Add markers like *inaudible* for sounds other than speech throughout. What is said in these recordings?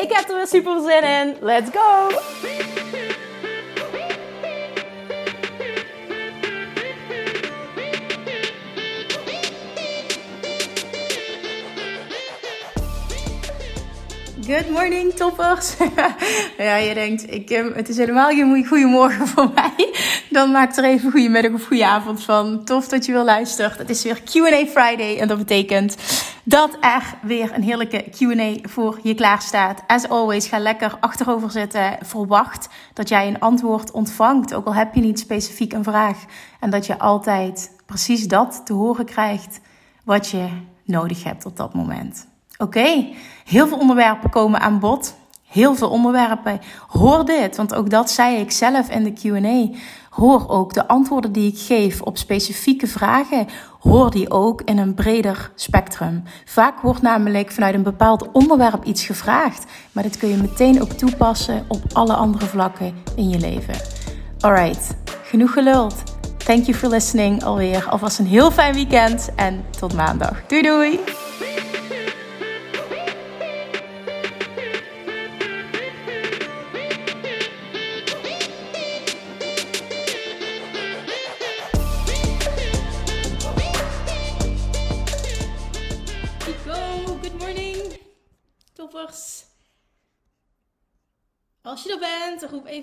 Ik heb er weer super zin in. Let's go! Good morning, toppers. *laughs* ja, je denkt, ik, het is helemaal geen goedemorgen voor mij. Dan maak er even goedemiddag of goedenavond van. Tof dat je weer luistert. Het is weer Q&A Friday en dat betekent dat er weer een heerlijke Q&A voor je klaar staat. As always, ga lekker achterover zitten. Verwacht dat jij een antwoord ontvangt, ook al heb je niet specifiek een vraag. En dat je altijd precies dat te horen krijgt wat je nodig hebt op dat moment. Oké, heel veel onderwerpen komen aan bod. Heel veel onderwerpen. Hoor dit, want ook dat zei ik zelf in de QA. Hoor ook de antwoorden die ik geef op specifieke vragen. Hoor die ook in een breder spectrum. Vaak wordt namelijk vanuit een bepaald onderwerp iets gevraagd. Maar dit kun je meteen ook toepassen op alle andere vlakken in je leven. Alright, genoeg geluld. Thank you for listening alweer. Alvast een heel fijn weekend en tot maandag. Doei doei!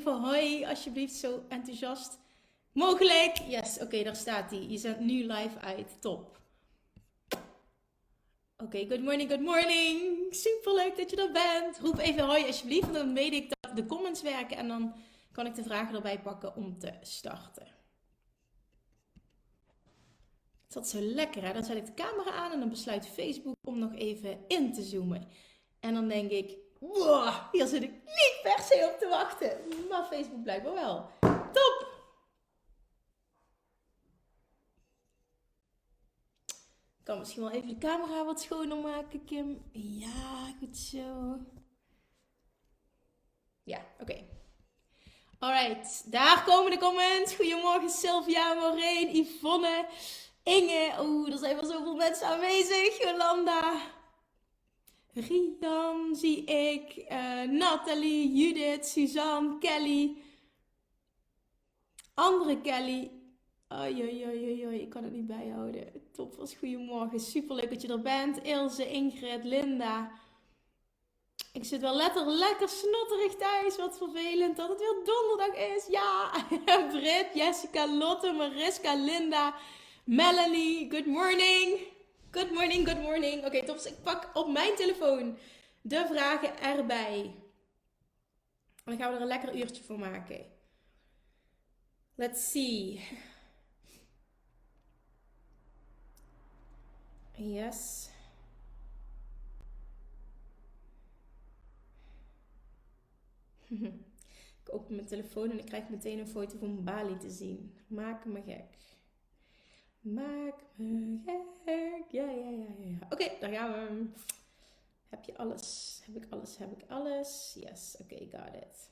Even hoi, alsjeblieft, zo enthousiast mogelijk. Yes, oké, daar staat hij. Je zendt nu live uit. Top. Oké, good morning, good morning. Super leuk dat je er bent. Roep even hoi alsjeblieft, dan weet ik dat de comments werken en dan kan ik de vragen erbij pakken om te starten. Het zat zo lekker hè. Dan zet ik de camera aan en dan besluit Facebook om nog even in te zoomen. En dan denk ik, hier zit ik niet per se op te wachten. Maar Facebook blijkbaar wel. Top! Ik kan misschien wel even de camera wat schoner maken, Kim. Ja, goed zo. Ja, oké. Okay. Alright, daar komen de comments. Goedemorgen Sylvia, Maureen, Yvonne, Inge. Oeh, er zijn wel zoveel mensen aanwezig. Jolanda. Rian zie ik, uh, Nathalie, Judith, Suzanne, Kelly. Andere Kelly. Oei, oei, oei, ik kan het niet bijhouden. Top was goedemorgen. Superleuk dat je er bent. Ilse, Ingrid, Linda. Ik zit wel letterlijk lekker snotterig thuis. Wat vervelend dat het weer donderdag is. Ja, *laughs* Brit, Jessica, Lotte, Mariska, Linda, Melanie. Good morning. Good morning, good morning. Oké, top. Dus ik pak op mijn telefoon de vragen erbij. En dan gaan we er een lekker uurtje voor maken. Let's see. Yes. *laughs* ik open mijn telefoon en ik krijg meteen een foto van Bali te zien. Maak me gek. Maak me gek. Ja, ja, ja, ja. Oké, okay, daar gaan we. Heb je alles? Heb ik alles? Heb ik alles? Yes, oké, okay, got it.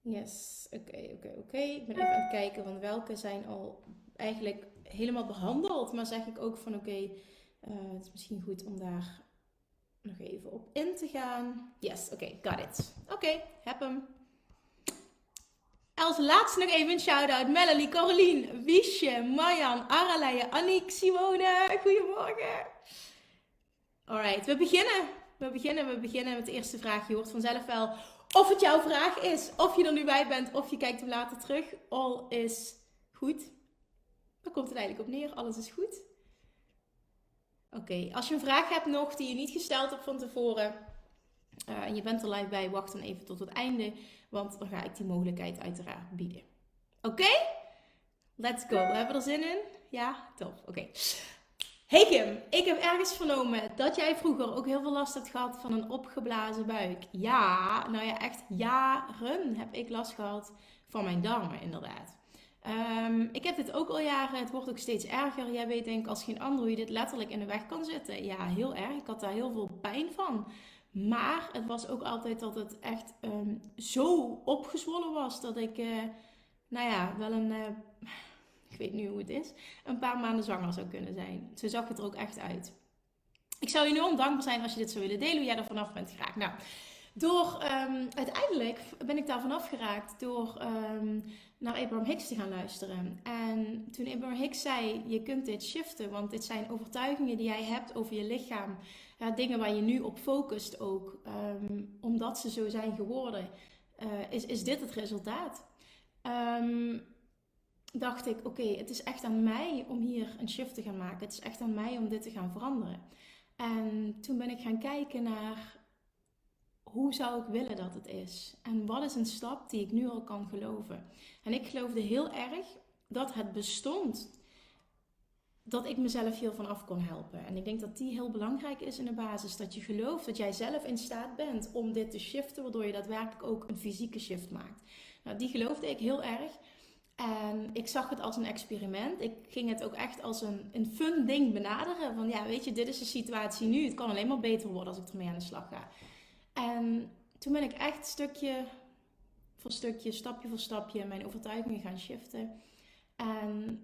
Yes, oké, oké, oké. Ik ben even aan het kijken van welke zijn al eigenlijk helemaal behandeld. Maar zeg ik ook van oké, uh, het is misschien goed om daar nog even op in te gaan. Yes, oké, got it. Oké, heb hem. Als laatste nog even een shout-out. Melanie, Caroline, Wiesje, Marjan, Araleije, Annick, Simone. Goedemorgen. Alright, we beginnen. We beginnen, we beginnen met de eerste vraag. Je hoort vanzelf wel of het jouw vraag is. Of je er nu bij bent, of je kijkt hem later terug. All is goed. Daar komt het eigenlijk op neer. Alles is goed. Oké, als je een vraag hebt nog die je niet gesteld hebt van tevoren uh, en je bent er live bij, wacht dan even tot het einde, want dan ga ik die mogelijkheid uiteraard bieden. Oké? Let's go. We hebben er zin in? Ja? Top. Oké. Hey Kim, ik heb ergens vernomen dat jij vroeger ook heel veel last hebt gehad van een opgeblazen buik. Ja, nou ja, echt jaren heb ik last gehad van mijn darmen, inderdaad. Ehm, ik heb dit ook al jaren, het wordt ook steeds erger. Jij weet denk ik als geen ander hoe je dit letterlijk in de weg kan zitten. Ja, heel erg. Ik had daar heel veel pijn van. Maar het was ook altijd dat het echt um, zo opgezwollen was dat ik, uh, nou ja, wel een... Uh, ik weet nu hoe het is, een paar maanden zwanger zou kunnen zijn. Zo zag het er ook echt uit. Ik zou je enorm dankbaar zijn als je dit zou willen delen, hoe jij er vanaf bent geraakt. Nou, door, um, uiteindelijk ben ik daar vanaf geraakt door um, naar Abraham Hicks te gaan luisteren. En toen Abraham Hicks zei, je kunt dit shiften, want dit zijn overtuigingen die jij hebt over je lichaam. Dingen waar je nu op focust ook, um, omdat ze zo zijn geworden, uh, is, is dit het resultaat. Um, dacht ik, oké, het is echt aan mij om hier een shift te gaan maken. Het is echt aan mij om dit te gaan veranderen. En toen ben ik gaan kijken naar hoe zou ik willen dat het is? En wat is een stap die ik nu al kan geloven? En ik geloofde heel erg dat het bestond dat ik mezelf hier van af kon helpen. En ik denk dat die heel belangrijk is in de basis. Dat je gelooft dat jij zelf in staat bent om dit te shiften, waardoor je daadwerkelijk ook een fysieke shift maakt. Nou, die geloofde ik heel erg. En ik zag het als een experiment. Ik ging het ook echt als een, een fun ding benaderen. Van ja, weet je, dit is de situatie nu. Het kan alleen maar beter worden als ik ermee aan de slag ga. En toen ben ik echt stukje voor stukje, stapje voor stapje mijn overtuigingen gaan shiften. En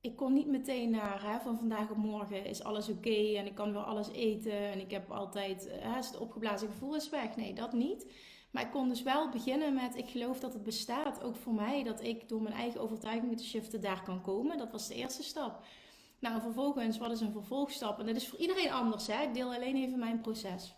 ik kon niet meteen naar hè, van vandaag op morgen is alles oké en ik kan weer alles eten en ik heb altijd hè, het opgeblazen gevoel is weg. Nee, dat niet. Maar ik kon dus wel beginnen met, ik geloof dat het bestaat, ook voor mij, dat ik door mijn eigen overtuigingen te shiften daar kan komen. Dat was de eerste stap. Nou, vervolgens, wat is een vervolgstap? En dat is voor iedereen anders, hè? Ik deel alleen even mijn proces.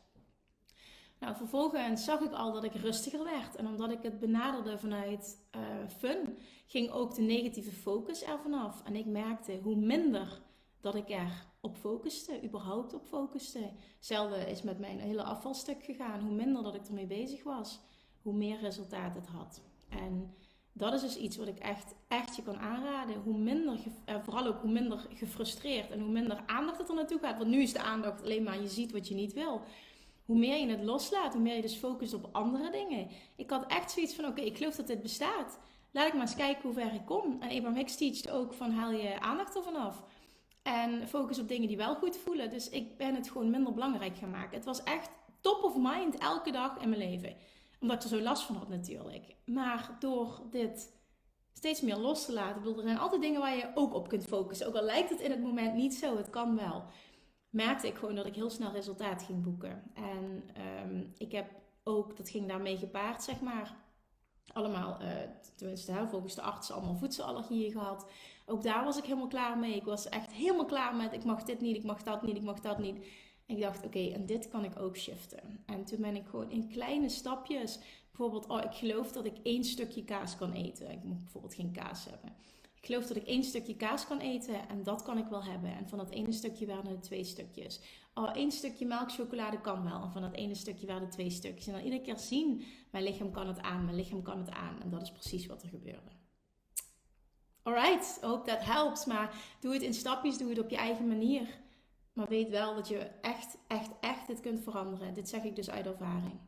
Nou, vervolgens zag ik al dat ik rustiger werd. En omdat ik het benaderde vanuit uh, fun, ging ook de negatieve focus er vanaf. En ik merkte hoe minder dat ik er op focuste, überhaupt op focuste. Hetzelfde is met mijn hele afvalstuk gegaan. Hoe minder dat ik ermee bezig was, hoe meer resultaat het had. En dat is dus iets wat ik echt, echt je kan aanraden. Hoe minder, eh, vooral ook hoe minder gefrustreerd en hoe minder aandacht het er naartoe gaat. Want nu is de aandacht alleen maar je ziet wat je niet wil. Hoe meer je het loslaat, hoe meer je dus focust op andere dingen. Ik had echt zoiets van, oké, ik geloof dat dit bestaat. Laat ik maar eens kijken hoe ver ik kom. En Abraham Hicks teacht ook van haal je aandacht ervan af. En focus op dingen die wel goed voelen. Dus ik ben het gewoon minder belangrijk gaan maken. Het was echt top of mind elke dag in mijn leven. Omdat ik er zo last van had natuurlijk. Maar door dit steeds meer los te laten. er zijn altijd dingen waar je ook op kunt focussen. Ook al lijkt het in het moment niet zo, het kan wel. Merkte ik gewoon dat ik heel snel resultaat ging boeken. En um, ik heb ook, dat ging daarmee gepaard, zeg maar allemaal, uh, tenminste hè, volgens de arts, allemaal voedselallergieën gehad. Ook daar was ik helemaal klaar mee. Ik was echt helemaal klaar met ik mag dit niet, ik mag dat niet, ik mag dat niet. En ik dacht, oké, en dit kan ik ook shiften. En toen ben ik gewoon in kleine stapjes, bijvoorbeeld, oh, ik geloof dat ik één stukje kaas kan eten. Ik moet bijvoorbeeld geen kaas hebben. Ik geloof dat ik één stukje kaas kan eten en dat kan ik wel hebben. En van dat ene stukje werden er twee stukjes. Oh, één stukje melkchocolade kan wel. En van dat ene stukje werden twee stukjes. En dan iedere keer zien, mijn lichaam kan het aan, mijn lichaam kan het aan. En dat is precies wat er gebeurde. Alright, hope that helps. Maar doe het in stapjes, doe het op je eigen manier. Maar weet wel dat je echt, echt, echt dit kunt veranderen. Dit zeg ik dus uit ervaring.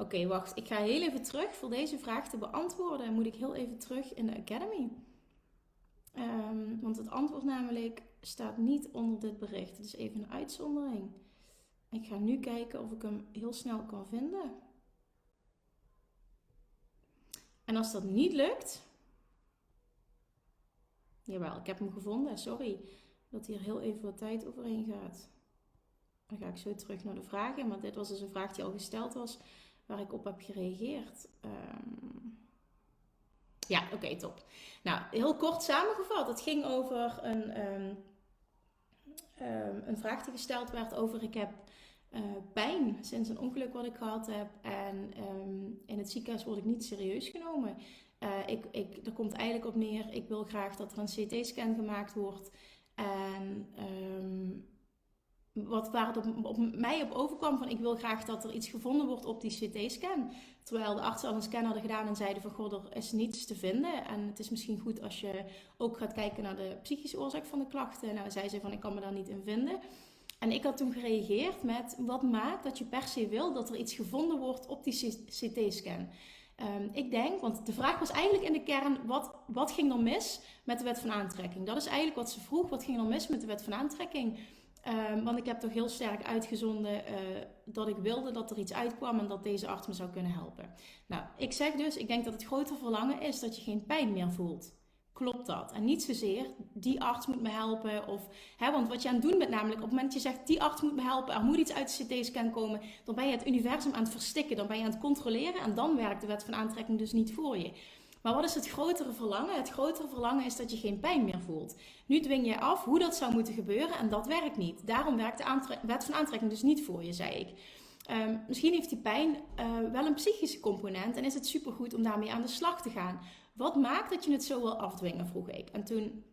Oké, wacht. Ik ga heel even terug. Voor deze vraag te beantwoorden moet ik heel even terug in de Academy. Um, want het antwoord namelijk staat niet onder dit bericht. Het is even een uitzondering. Ik ga nu kijken of ik hem heel snel kan vinden. En als dat niet lukt. Jawel, ik heb hem gevonden. Sorry dat hier heel even wat tijd overheen gaat. Dan ga ik zo terug naar de vragen. Maar dit was dus een vraag die al gesteld was waar ik op heb gereageerd. Um, ja, oké, top. Nou, heel kort samengevat. Het ging over een, um, um, een vraag die gesteld werd over ik heb uh, pijn sinds een ongeluk wat ik gehad heb. En in het ziekenhuis word ik niet serieus genomen. Uh, ik, ik, er komt eigenlijk op neer, ik wil graag dat er een CT-scan gemaakt wordt. En wat, waar het op, op, mij op overkwam van ik wil graag dat er iets gevonden wordt op die CT-scan. Terwijl de artsen al een scan hadden gedaan en zeiden van god, er is niets te vinden. En het is misschien goed als je ook gaat kijken naar de psychische oorzaak van de klachten. Nou, zei ze van ik kan me daar niet in vinden. En ik had toen gereageerd met wat maakt dat je per se wil dat er iets gevonden wordt op die CT-scan. Um, ik denk, want de vraag was eigenlijk in de kern: wat, wat ging er mis met de wet van aantrekking? Dat is eigenlijk wat ze vroeg: wat ging er mis met de wet van aantrekking? Um, want ik heb toch heel sterk uitgezonden uh, dat ik wilde dat er iets uitkwam en dat deze arts me zou kunnen helpen. Nou, ik zeg dus: ik denk dat het grote verlangen is dat je geen pijn meer voelt klopt dat? En niet zozeer, die arts moet me helpen. Of, hè, want wat je aan het doen bent namelijk, op het moment dat je zegt, die arts moet me helpen, er moet iets uit de CT-scan komen, dan ben je het universum aan het verstikken, dan ben je aan het controleren en dan werkt de wet van aantrekking dus niet voor je. Maar wat is het grotere verlangen? Het grotere verlangen is dat je geen pijn meer voelt. Nu dwing je af hoe dat zou moeten gebeuren en dat werkt niet. Daarom werkt de wet van aantrekking dus niet voor je, zei ik. Um, misschien heeft die pijn uh, wel een psychische component en is het supergoed om daarmee aan de slag te gaan. Wat maakt dat je het zo wil afdwingen, vroeg ik. En toen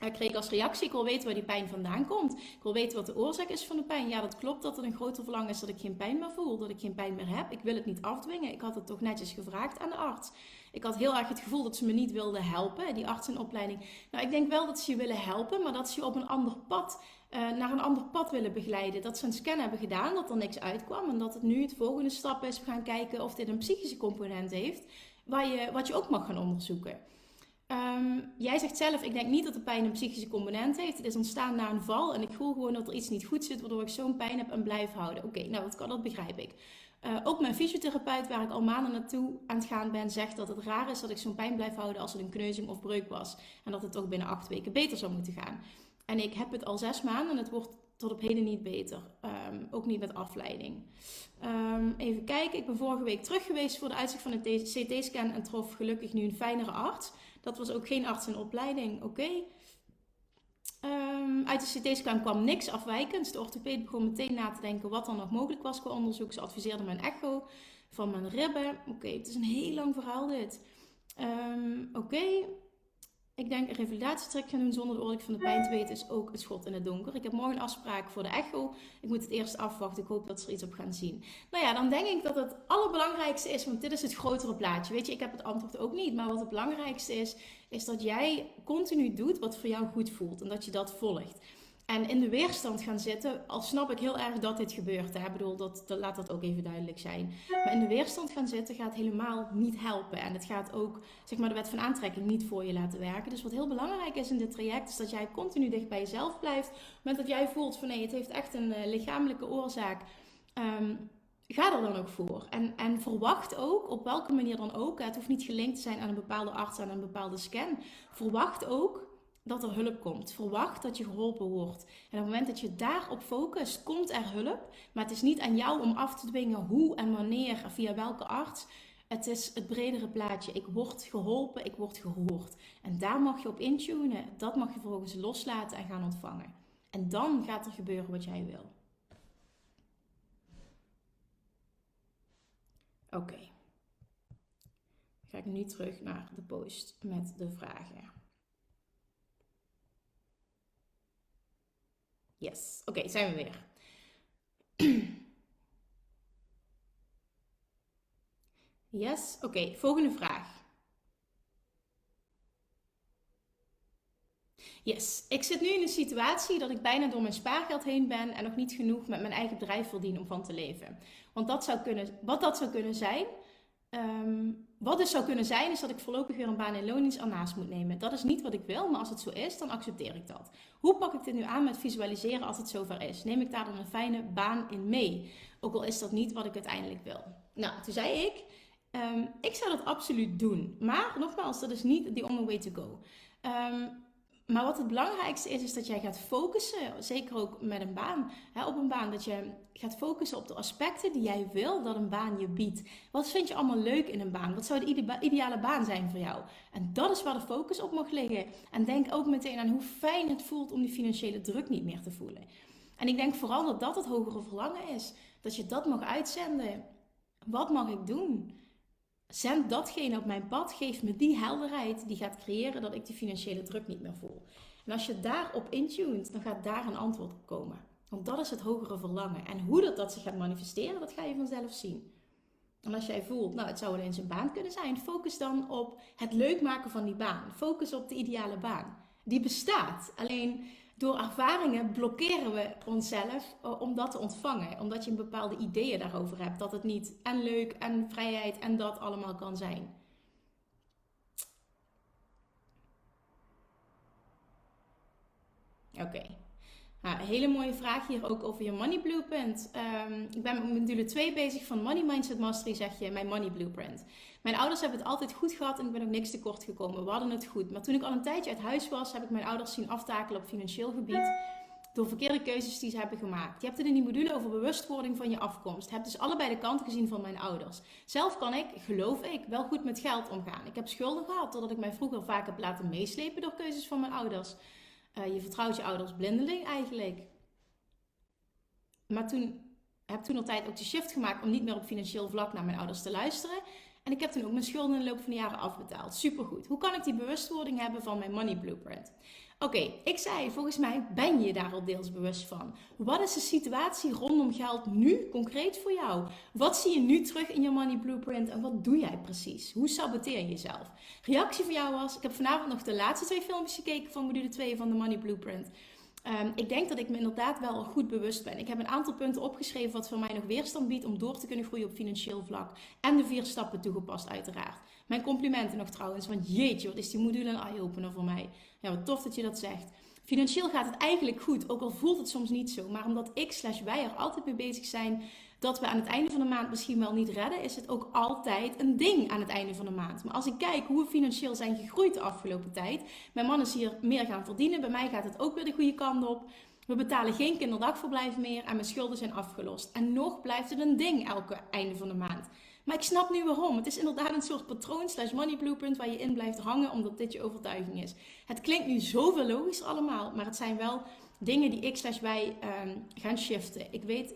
ik kreeg als reactie, ik wil weten waar die pijn vandaan komt. Ik wil weten wat de oorzaak is van de pijn. Ja, dat klopt dat het een groter verlangen is dat ik geen pijn meer voel, dat ik geen pijn meer heb. Ik wil het niet afdwingen. Ik had het toch netjes gevraagd aan de arts. Ik had heel erg het gevoel dat ze me niet wilden helpen, die arts in opleiding. Nou, ik denk wel dat ze je willen helpen, maar dat ze je op een ander pad, uh, naar een ander pad willen begeleiden. Dat ze een scan hebben gedaan, dat er niks uitkwam en dat het nu het volgende stap is, we gaan kijken of dit een psychische component heeft, waar je, wat je ook mag gaan onderzoeken. Um, jij zegt zelf, ik denk niet dat de pijn een psychische component heeft. Het is ontstaan na een val en ik voel gewoon dat er iets niet goed zit, waardoor ik zo'n pijn heb en blijf houden. Oké, nou dat, kan, dat begrijp ik. Uh, ook mijn fysiotherapeut, waar ik al maanden naartoe aan het gaan ben, zegt dat het raar is dat ik zo'n pijn blijf houden als het een kneuzing of breuk was. En dat het toch binnen acht weken beter zou moeten gaan. En ik heb het al zes maanden en het wordt tot op heden niet beter. Um, ook niet met afleiding. Um, even kijken, ik ben vorige week terug geweest voor de uitzicht van een CT-scan en trof gelukkig nu een fijnere arts. Dat was ook geen arts in opleiding. Oké. Um, uit de CT-scan kwam niks afwijkends. De orthopeed begon meteen na te denken wat er nog mogelijk was qua onderzoek. Ze adviseerde mijn echo van mijn ribben. Oké, het is een heel lang verhaal dit. Um, Oké. Ik denk een revalidatietrek gaan doen zonder de oorlog van de pijn te weten is ook een schot in het donker. Ik heb morgen een afspraak voor de echo. Ik moet het eerst afwachten. Ik hoop dat ze er iets op gaan zien. Nou ja, dan denk ik dat het allerbelangrijkste is, want dit is het grotere plaatje. Weet je, ik heb het antwoord ook niet. Maar wat het belangrijkste is, is dat jij continu doet wat voor jou goed voelt. En dat je dat volgt. En in de weerstand gaan zitten, al snap ik heel erg dat dit gebeurt. Ik bedoel, dat, dat, laat dat ook even duidelijk zijn. Maar in de weerstand gaan zitten gaat helemaal niet helpen. En het gaat ook, zeg maar, de wet van aantrekking niet voor je laten werken. Dus wat heel belangrijk is in dit traject, is dat jij continu dicht bij jezelf blijft. Moment dat jij voelt van nee, het heeft echt een uh, lichamelijke oorzaak. Um, ga er dan ook voor. En, en verwacht ook, op welke manier dan ook, het hoeft niet gelinkt te zijn aan een bepaalde arts, aan een bepaalde scan. Verwacht ook dat er hulp komt. Verwacht dat je geholpen wordt. En op het moment dat je daarop focust, komt er hulp. Maar het is niet aan jou om af te dwingen hoe en wanneer, via welke arts. Het is het bredere plaatje. Ik word geholpen, ik word gehoord. En daar mag je op intunen. Dat mag je vervolgens loslaten en gaan ontvangen. En dan gaat er gebeuren wat jij wil. Oké. Ga ik nu terug naar de post met de vragen. Yes, oké, zijn we weer. *clears throat* Yes, oké, volgende vraag. Yes, ik zit nu in een situatie dat ik bijna door mijn spaargeld heen ben en nog niet genoeg met mijn eigen bedrijf verdien om van te leven. Want dat zou kunnen, wat dat zou kunnen zijn, um, wat dus zou kunnen zijn, is dat ik voorlopig weer een baan in loondienst ernaast moet nemen. Dat is niet wat ik wil, maar als het zo is, dan accepteer ik dat. Hoe pak ik dit nu aan met visualiseren als het zover is? Neem ik daar dan een fijne baan in mee? Ook al is dat niet wat ik uiteindelijk wil. Nou, toen zei ik, um, ik zou dat absoluut doen. Maar nogmaals, dat is niet the only way to go. Um, maar wat het belangrijkste is, is dat jij gaat focussen, zeker ook met een baan, hè, op een baan, dat je gaat focussen op de aspecten die jij wil dat een baan je biedt. Wat vind je allemaal leuk in een baan? Wat zou de ideale baan zijn voor jou? En dat is waar de focus op mag liggen. En denk ook meteen aan hoe fijn het voelt om die financiële druk niet meer te voelen. En ik denk vooral dat dat het hogere verlangen is. Dat je dat mag uitzenden. Wat mag ik doen? Zend datgene op mijn pad, geef me die helderheid die gaat creëren dat ik die financiële druk niet meer voel. En als je daarop intunt, dan gaat daar een antwoord op komen. Want dat is het hogere verlangen. En hoe dat, dat zich gaat manifesteren, dat ga je vanzelf zien. En als jij voelt, nou het zou wel eens een baan kunnen zijn, focus dan op het leuk maken van die baan. Focus op de ideale baan. Die bestaat. Alleen door ervaringen blokkeren we onszelf eh, om dat te ontvangen. Omdat je een bepaalde ideeën daarover hebt. Dat het niet en leuk en vrijheid en dat allemaal kan zijn. Oké. Nou, hele mooie vraag hier ook over je money blueprint. Um, ik ben met module 2 bezig van Money Mindset Mastery, zeg je, mijn money blueprint. Mijn ouders hebben het altijd goed gehad en ik ben ook niks tekort gekomen. We hadden het goed. Maar toen ik al een tijdje uit huis was, heb ik mijn ouders zien aftakelen op financieel gebied. Door verkeerde keuzes die ze hebben gemaakt. Je hebt het in die module over bewustwording van je afkomst. Je hebt dus allebei de kanten gezien van mijn ouders. Zelf kan ik, geloof ik, wel goed met geld omgaan. Ik heb schulden gehad doordat ik mij vroeger vaak heb laten meeslepen door keuzes van mijn ouders. Uh, je vertrouwt je ouders blindeling eigenlijk. Maar toen heb toen altijd ook de shift gemaakt om niet meer op financieel vlak naar mijn ouders te luisteren. En ik heb toen ook mijn schulden in de loop van de jaren afbetaald. Supergoed. Hoe kan ik die bewustwording hebben van mijn money blueprint? Oké, ik zei, volgens mij ben je daar al deels bewust van. Wat is de situatie rondom geld nu concreet voor jou? Wat zie je nu terug in je money blueprint en wat doe jij precies? Hoe saboteer je jezelf? Reactie van jou was, ik heb vanavond nog de laatste twee filmpjes gekeken van module 2 van de money blueprint. Um, ik denk dat ik me inderdaad wel goed bewust ben. Ik heb een aantal punten opgeschreven wat voor mij nog weerstand biedt om door te kunnen groeien op financieel vlak. En de vier stappen toegepast uiteraard. Mijn complimenten nog trouwens, want jeetje, wat is die module een eye-opener voor mij. Ja, wat tof dat je dat zegt. Financieel gaat het eigenlijk goed, ook al voelt het soms niet zo. Maar omdat ik slash wij er altijd mee bezig zijn dat we aan het einde van de maand misschien wel niet redden, is het ook altijd een ding aan het einde van de maand. Maar als ik kijk hoe we financieel zijn gegroeid de afgelopen tijd, mijn man is hier meer gaan verdienen, bij mij gaat het ook weer de goede kant op. We betalen geen kinderdagverblijf meer en mijn schulden zijn afgelost. En nog blijft het een ding elke einde van de maand. Maar ik snap nu waarom. Het is inderdaad een soort patroon slash money blueprint waar je in blijft hangen omdat dit je overtuiging is. Het klinkt nu zoveel logischer allemaal, maar het zijn wel dingen die ik slash wij um, gaan shiften. Ik weet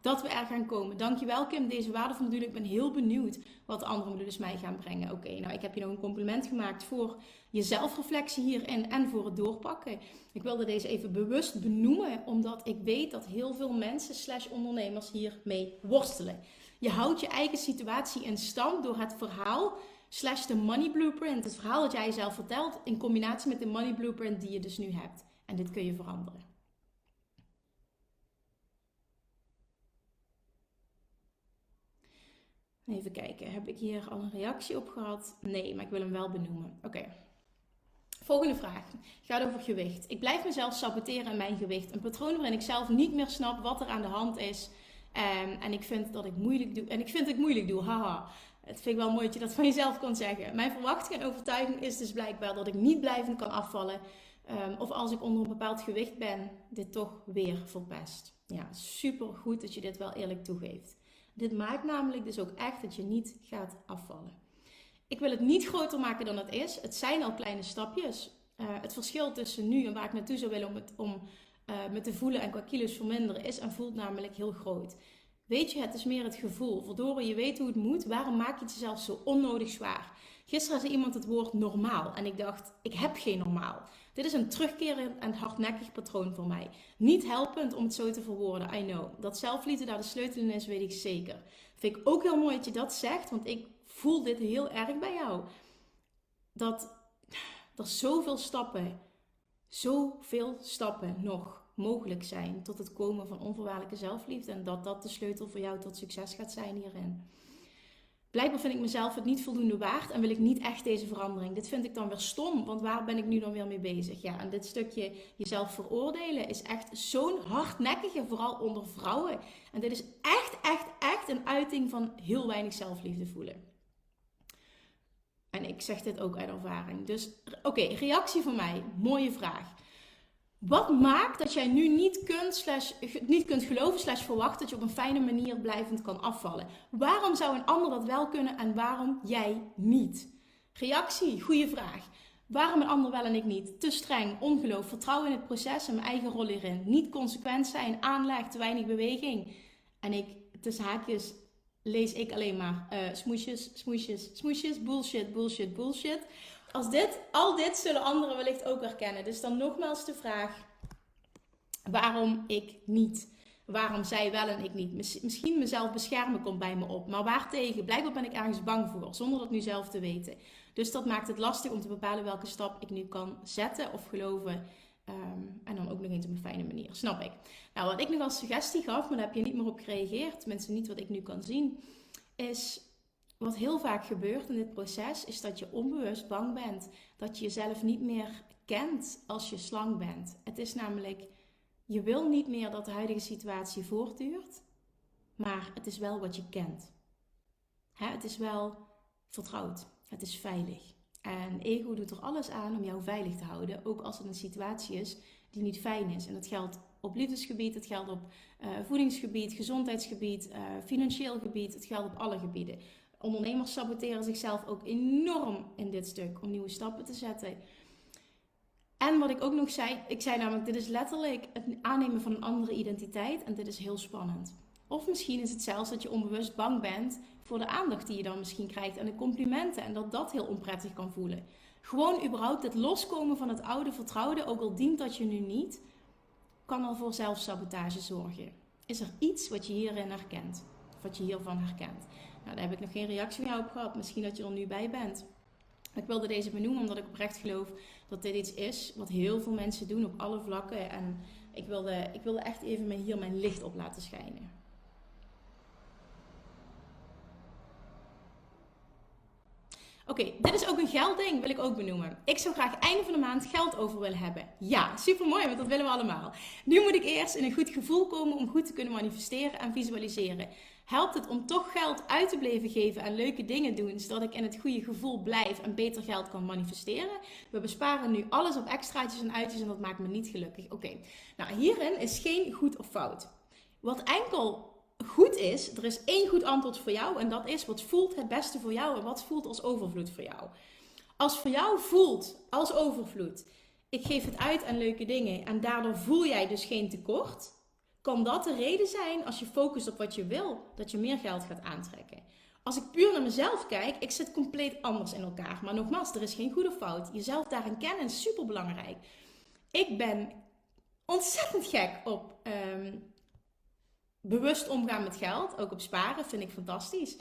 dat we er gaan komen. Dankjewel Kim, deze waardevolle module. Ik ben heel benieuwd wat de andere modules mij gaan brengen. Oké, nou ik heb je nog een compliment gemaakt voor je zelfreflectie hierin en voor het doorpakken. Ik wilde deze even bewust benoemen, omdat ik weet dat heel veel mensen slash ondernemers hiermee worstelen. Je houdt je eigen situatie in stand door het verhaal slash de money blueprint. Het verhaal dat jij jezelf vertelt in combinatie met de money blueprint die je dus nu hebt. En dit kun je veranderen. Even kijken, heb ik hier al een reactie op gehad? Nee, maar ik wil hem wel benoemen. Oké. Volgende vraag gaat over gewicht. Ik blijf mezelf saboteren in mijn gewicht. Een patroon waarin ik zelf niet meer snap wat er aan de hand is. Um, en ik vind dat ik moeilijk doe. En ik vind dat ik moeilijk doe. Haha. Het vind ik wel mooi dat je dat van jezelf kan zeggen. Mijn verwachting en overtuiging is dus blijkbaar dat ik niet blijvend kan afvallen. Um, of als ik onder een bepaald gewicht ben, dit toch weer verpest. Ja, super goed dat je dit wel eerlijk toegeeft. Dit maakt namelijk dus ook echt dat je niet gaat afvallen. Ik wil het niet groter maken dan het is. Het zijn al kleine stapjes. Uh, het verschil tussen nu en waar ik naartoe zou willen om, het, om uh, me te voelen en qua kilo's verminderen is en voelt namelijk heel groot. Weet je, het is meer het gevoel. Verdorie, je weet hoe het moet. Waarom maak je het jezelf zo onnodig zwaar? Gisteren zei iemand het woord normaal en ik dacht, ik heb geen normaal. Dit is een terugkerend en hardnekkig patroon voor mij. Niet helpend om het zo te verwoorden, I know. Dat zelfliefde daar de sleutel in is, weet ik zeker. Vind ik ook heel mooi dat je dat zegt, want ik voel dit heel erg bij jou. Dat er zoveel stappen, zoveel stappen nog mogelijk zijn tot het komen van onvoorwaardelijke zelfliefde. En dat dat de sleutel voor jou tot succes gaat zijn hierin. Blijkbaar vind ik mezelf het niet voldoende waard en wil ik niet echt deze verandering. Dit vind ik dan weer stom, want waar ben ik nu dan weer mee bezig? Ja, en dit stukje jezelf veroordelen is echt zo'n hardnekkige, vooral onder vrouwen. En dit is echt, echt, echt een uiting van heel weinig zelfliefde voelen. En ik zeg dit ook uit ervaring. Dus oké, reactie van mij. Mooie vraag. Wat maakt dat jij nu niet kunt, niet kunt geloven slash verwachten dat je op een fijne manier blijvend kan afvallen? Waarom zou een ander dat wel kunnen en waarom jij niet? Reactie, goede vraag. Waarom een ander wel en ik niet? Te streng, ongeloof, vertrouwen in het proces en mijn eigen rol hierin. Niet consequent zijn, aanleg, te weinig beweging. En ik, tussen haakjes, lees ik alleen maar uh, smoesjes, smoesjes, smoesjes, bullshit, bullshit, bullshit. Als dit, al dit zullen anderen wellicht ook herkennen. Dus dan nogmaals de vraag: waarom ik niet. Waarom zij wel en ik niet. Misschien mezelf beschermen komt bij me op. Maar waartegen? Blijkbaar ben ik ergens bang voor, zonder dat nu zelf te weten. Dus dat maakt het lastig om te bepalen welke stap ik nu kan zetten of geloven. Ehm, en dan ook nog eens op een fijne manier. Snap ik. Nou, wat ik nog als suggestie gaf, maar daar heb je niet meer op gereageerd. Tenminste, niet wat ik nu kan zien. Is wat heel vaak gebeurt in dit proces, is dat je onbewust bang bent. Dat je jezelf niet meer kent als je slang bent. Het is namelijk je wil niet meer dat de huidige situatie voortduurt, maar het is wel wat je kent. het is wel vertrouwd, het is veilig. En ego doet er alles aan om jou veilig te houden, ook als het een situatie is die niet fijn is. En dat geldt op liefdesgebied, het geldt op uh, voedingsgebied, gezondheidsgebied, uh, financieel gebied, het geldt op alle gebieden. Ondernemers saboteren zichzelf ook enorm in dit stuk om nieuwe stappen te zetten. En wat ik ook nog zei, ik zei namelijk, dit is letterlijk het aannemen van een andere identiteit en dit is heel spannend. Of misschien is het zelfs dat je onbewust bang bent voor de aandacht die je dan misschien krijgt en de complimenten en dat dat heel onprettig kan voelen. Gewoon überhaupt het loskomen van het oude vertrouwde, ook al dient dat je nu niet, kan al voor zelfsabotage zorgen. Is er iets wat je hierin herkent? Wat je hiervan herkent? Nou, daar heb ik nog geen reactie van jou op gehad. Misschien dat je er nu bij bent. Ik wilde deze benoemen omdat ik oprecht geloof dat dit iets is wat heel veel mensen doen op alle vlakken. En ik wilde, ik wilde echt even hier mijn licht op laten schijnen. Oké, dit is ook een geldding, wil ik ook benoemen. Ik zou graag einde van de maand geld over willen hebben. Ja, super mooi, want dat willen we allemaal. Nu moet ik eerst in een goed gevoel komen om goed te kunnen manifesteren en visualiseren. Helpt het om toch geld uit te blijven geven en leuke dingen doen, zodat ik in het goede gevoel blijf en beter geld kan manifesteren? We besparen nu alles op extraatjes en uitjes en dat maakt me niet gelukkig. Oké, nou hierin is geen goed of fout. Wat enkel goed is, er is één goed antwoord voor jou en dat is wat voelt het beste voor jou en wat voelt als overvloed voor jou. Als voor jou voelt als overvloed, ik geef het uit aan leuke dingen en daardoor voel jij dus geen tekort, kan dat de reden zijn als je focust op wat je wil, dat je meer geld gaat aantrekken. Als ik puur naar mezelf kijk, ik zit compleet anders in elkaar. Maar nogmaals, er is geen goede fout. Jezelf daarin kennen is super belangrijk. Ik ben ontzettend gek op ehm, bewust omgaan met geld, ook op sparen, vind ik fantastisch.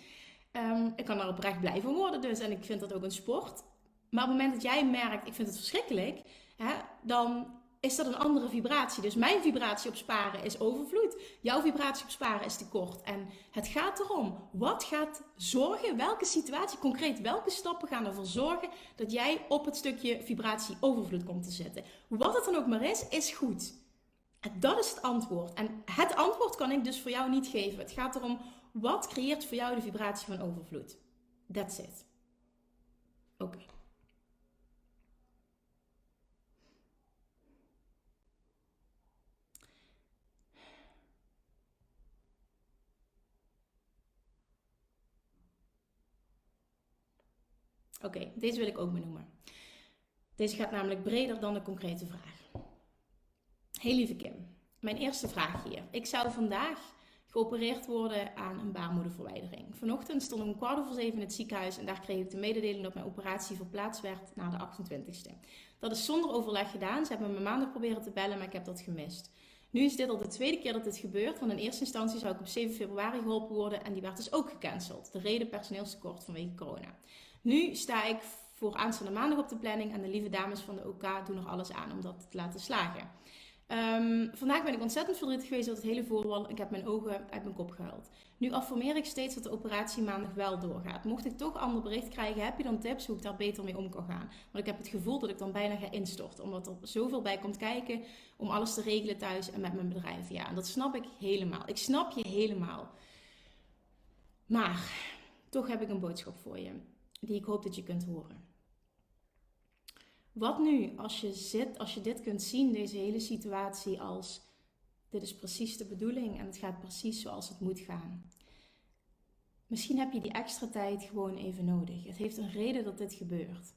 Um, ik kan daar oprecht blij van worden dus en ik vind dat ook een sport. Maar op het moment dat jij merkt, ik vind het verschrikkelijk, hè, dan is dat een andere vibratie. Dus mijn vibratie op sparen is overvloed. Jouw vibratie op sparen is tekort. En het gaat erom, wat gaat zorgen, welke situatie, concreet welke stappen gaan ervoor zorgen dat jij op het stukje vibratie overvloed komt te zitten. Wat het dan ook maar is, is goed. Dat is het antwoord. En het antwoord kan ik dus voor jou niet geven. Het gaat erom, wat creëert voor jou de vibratie van overvloed? That's it. Oké. Oké, deze wil ik ook benoemen. Deze gaat namelijk breder dan de concrete vraag. Heel lieve Kim, mijn eerste vraag hier. Ik zou vandaag geopereerd worden aan een baarmoederverwijdering. Vanochtend stond ik om kwart over zeven in het ziekenhuis en daar kreeg ik de mededeling dat mijn operatie verplaatst werd naar de 28ste. Dat is zonder overleg gedaan. Ze hebben me maandag proberen te bellen, maar ik heb dat gemist. Nu is dit al de tweede keer dat dit gebeurt, want in eerste instantie zou ik op 7 februari geholpen worden en die werd dus ook gecanceld. De reden personeelstekort vanwege corona. Nu sta ik voor aanstaande maandag op de planning en de lieve dames van de OK doen er alles aan om dat te laten slagen. Um, vandaag ben ik ontzettend verdrietig geweest door het hele voorval. Ik heb mijn ogen uit mijn kop gehuild. Nu affirmeer ik steeds dat de operatie maandag wel doorgaat. Mocht ik toch ander bericht krijgen, heb je dan tips hoe ik daar beter mee om kan gaan? Want ik heb het gevoel dat ik dan bijna ga instorten. Omdat er zoveel bij komt kijken om alles te regelen thuis en met mijn bedrijf. Ja, en dat snap ik helemaal. Ik snap je helemaal. Maar toch heb ik een boodschap voor je. Die ik hoop dat je kunt horen. Wat nu als je zit, als je dit kunt zien, deze hele situatie als dit is precies de bedoeling en het gaat precies zoals het moet gaan. Misschien heb je die extra tijd gewoon even nodig. Het heeft een reden dat dit gebeurt.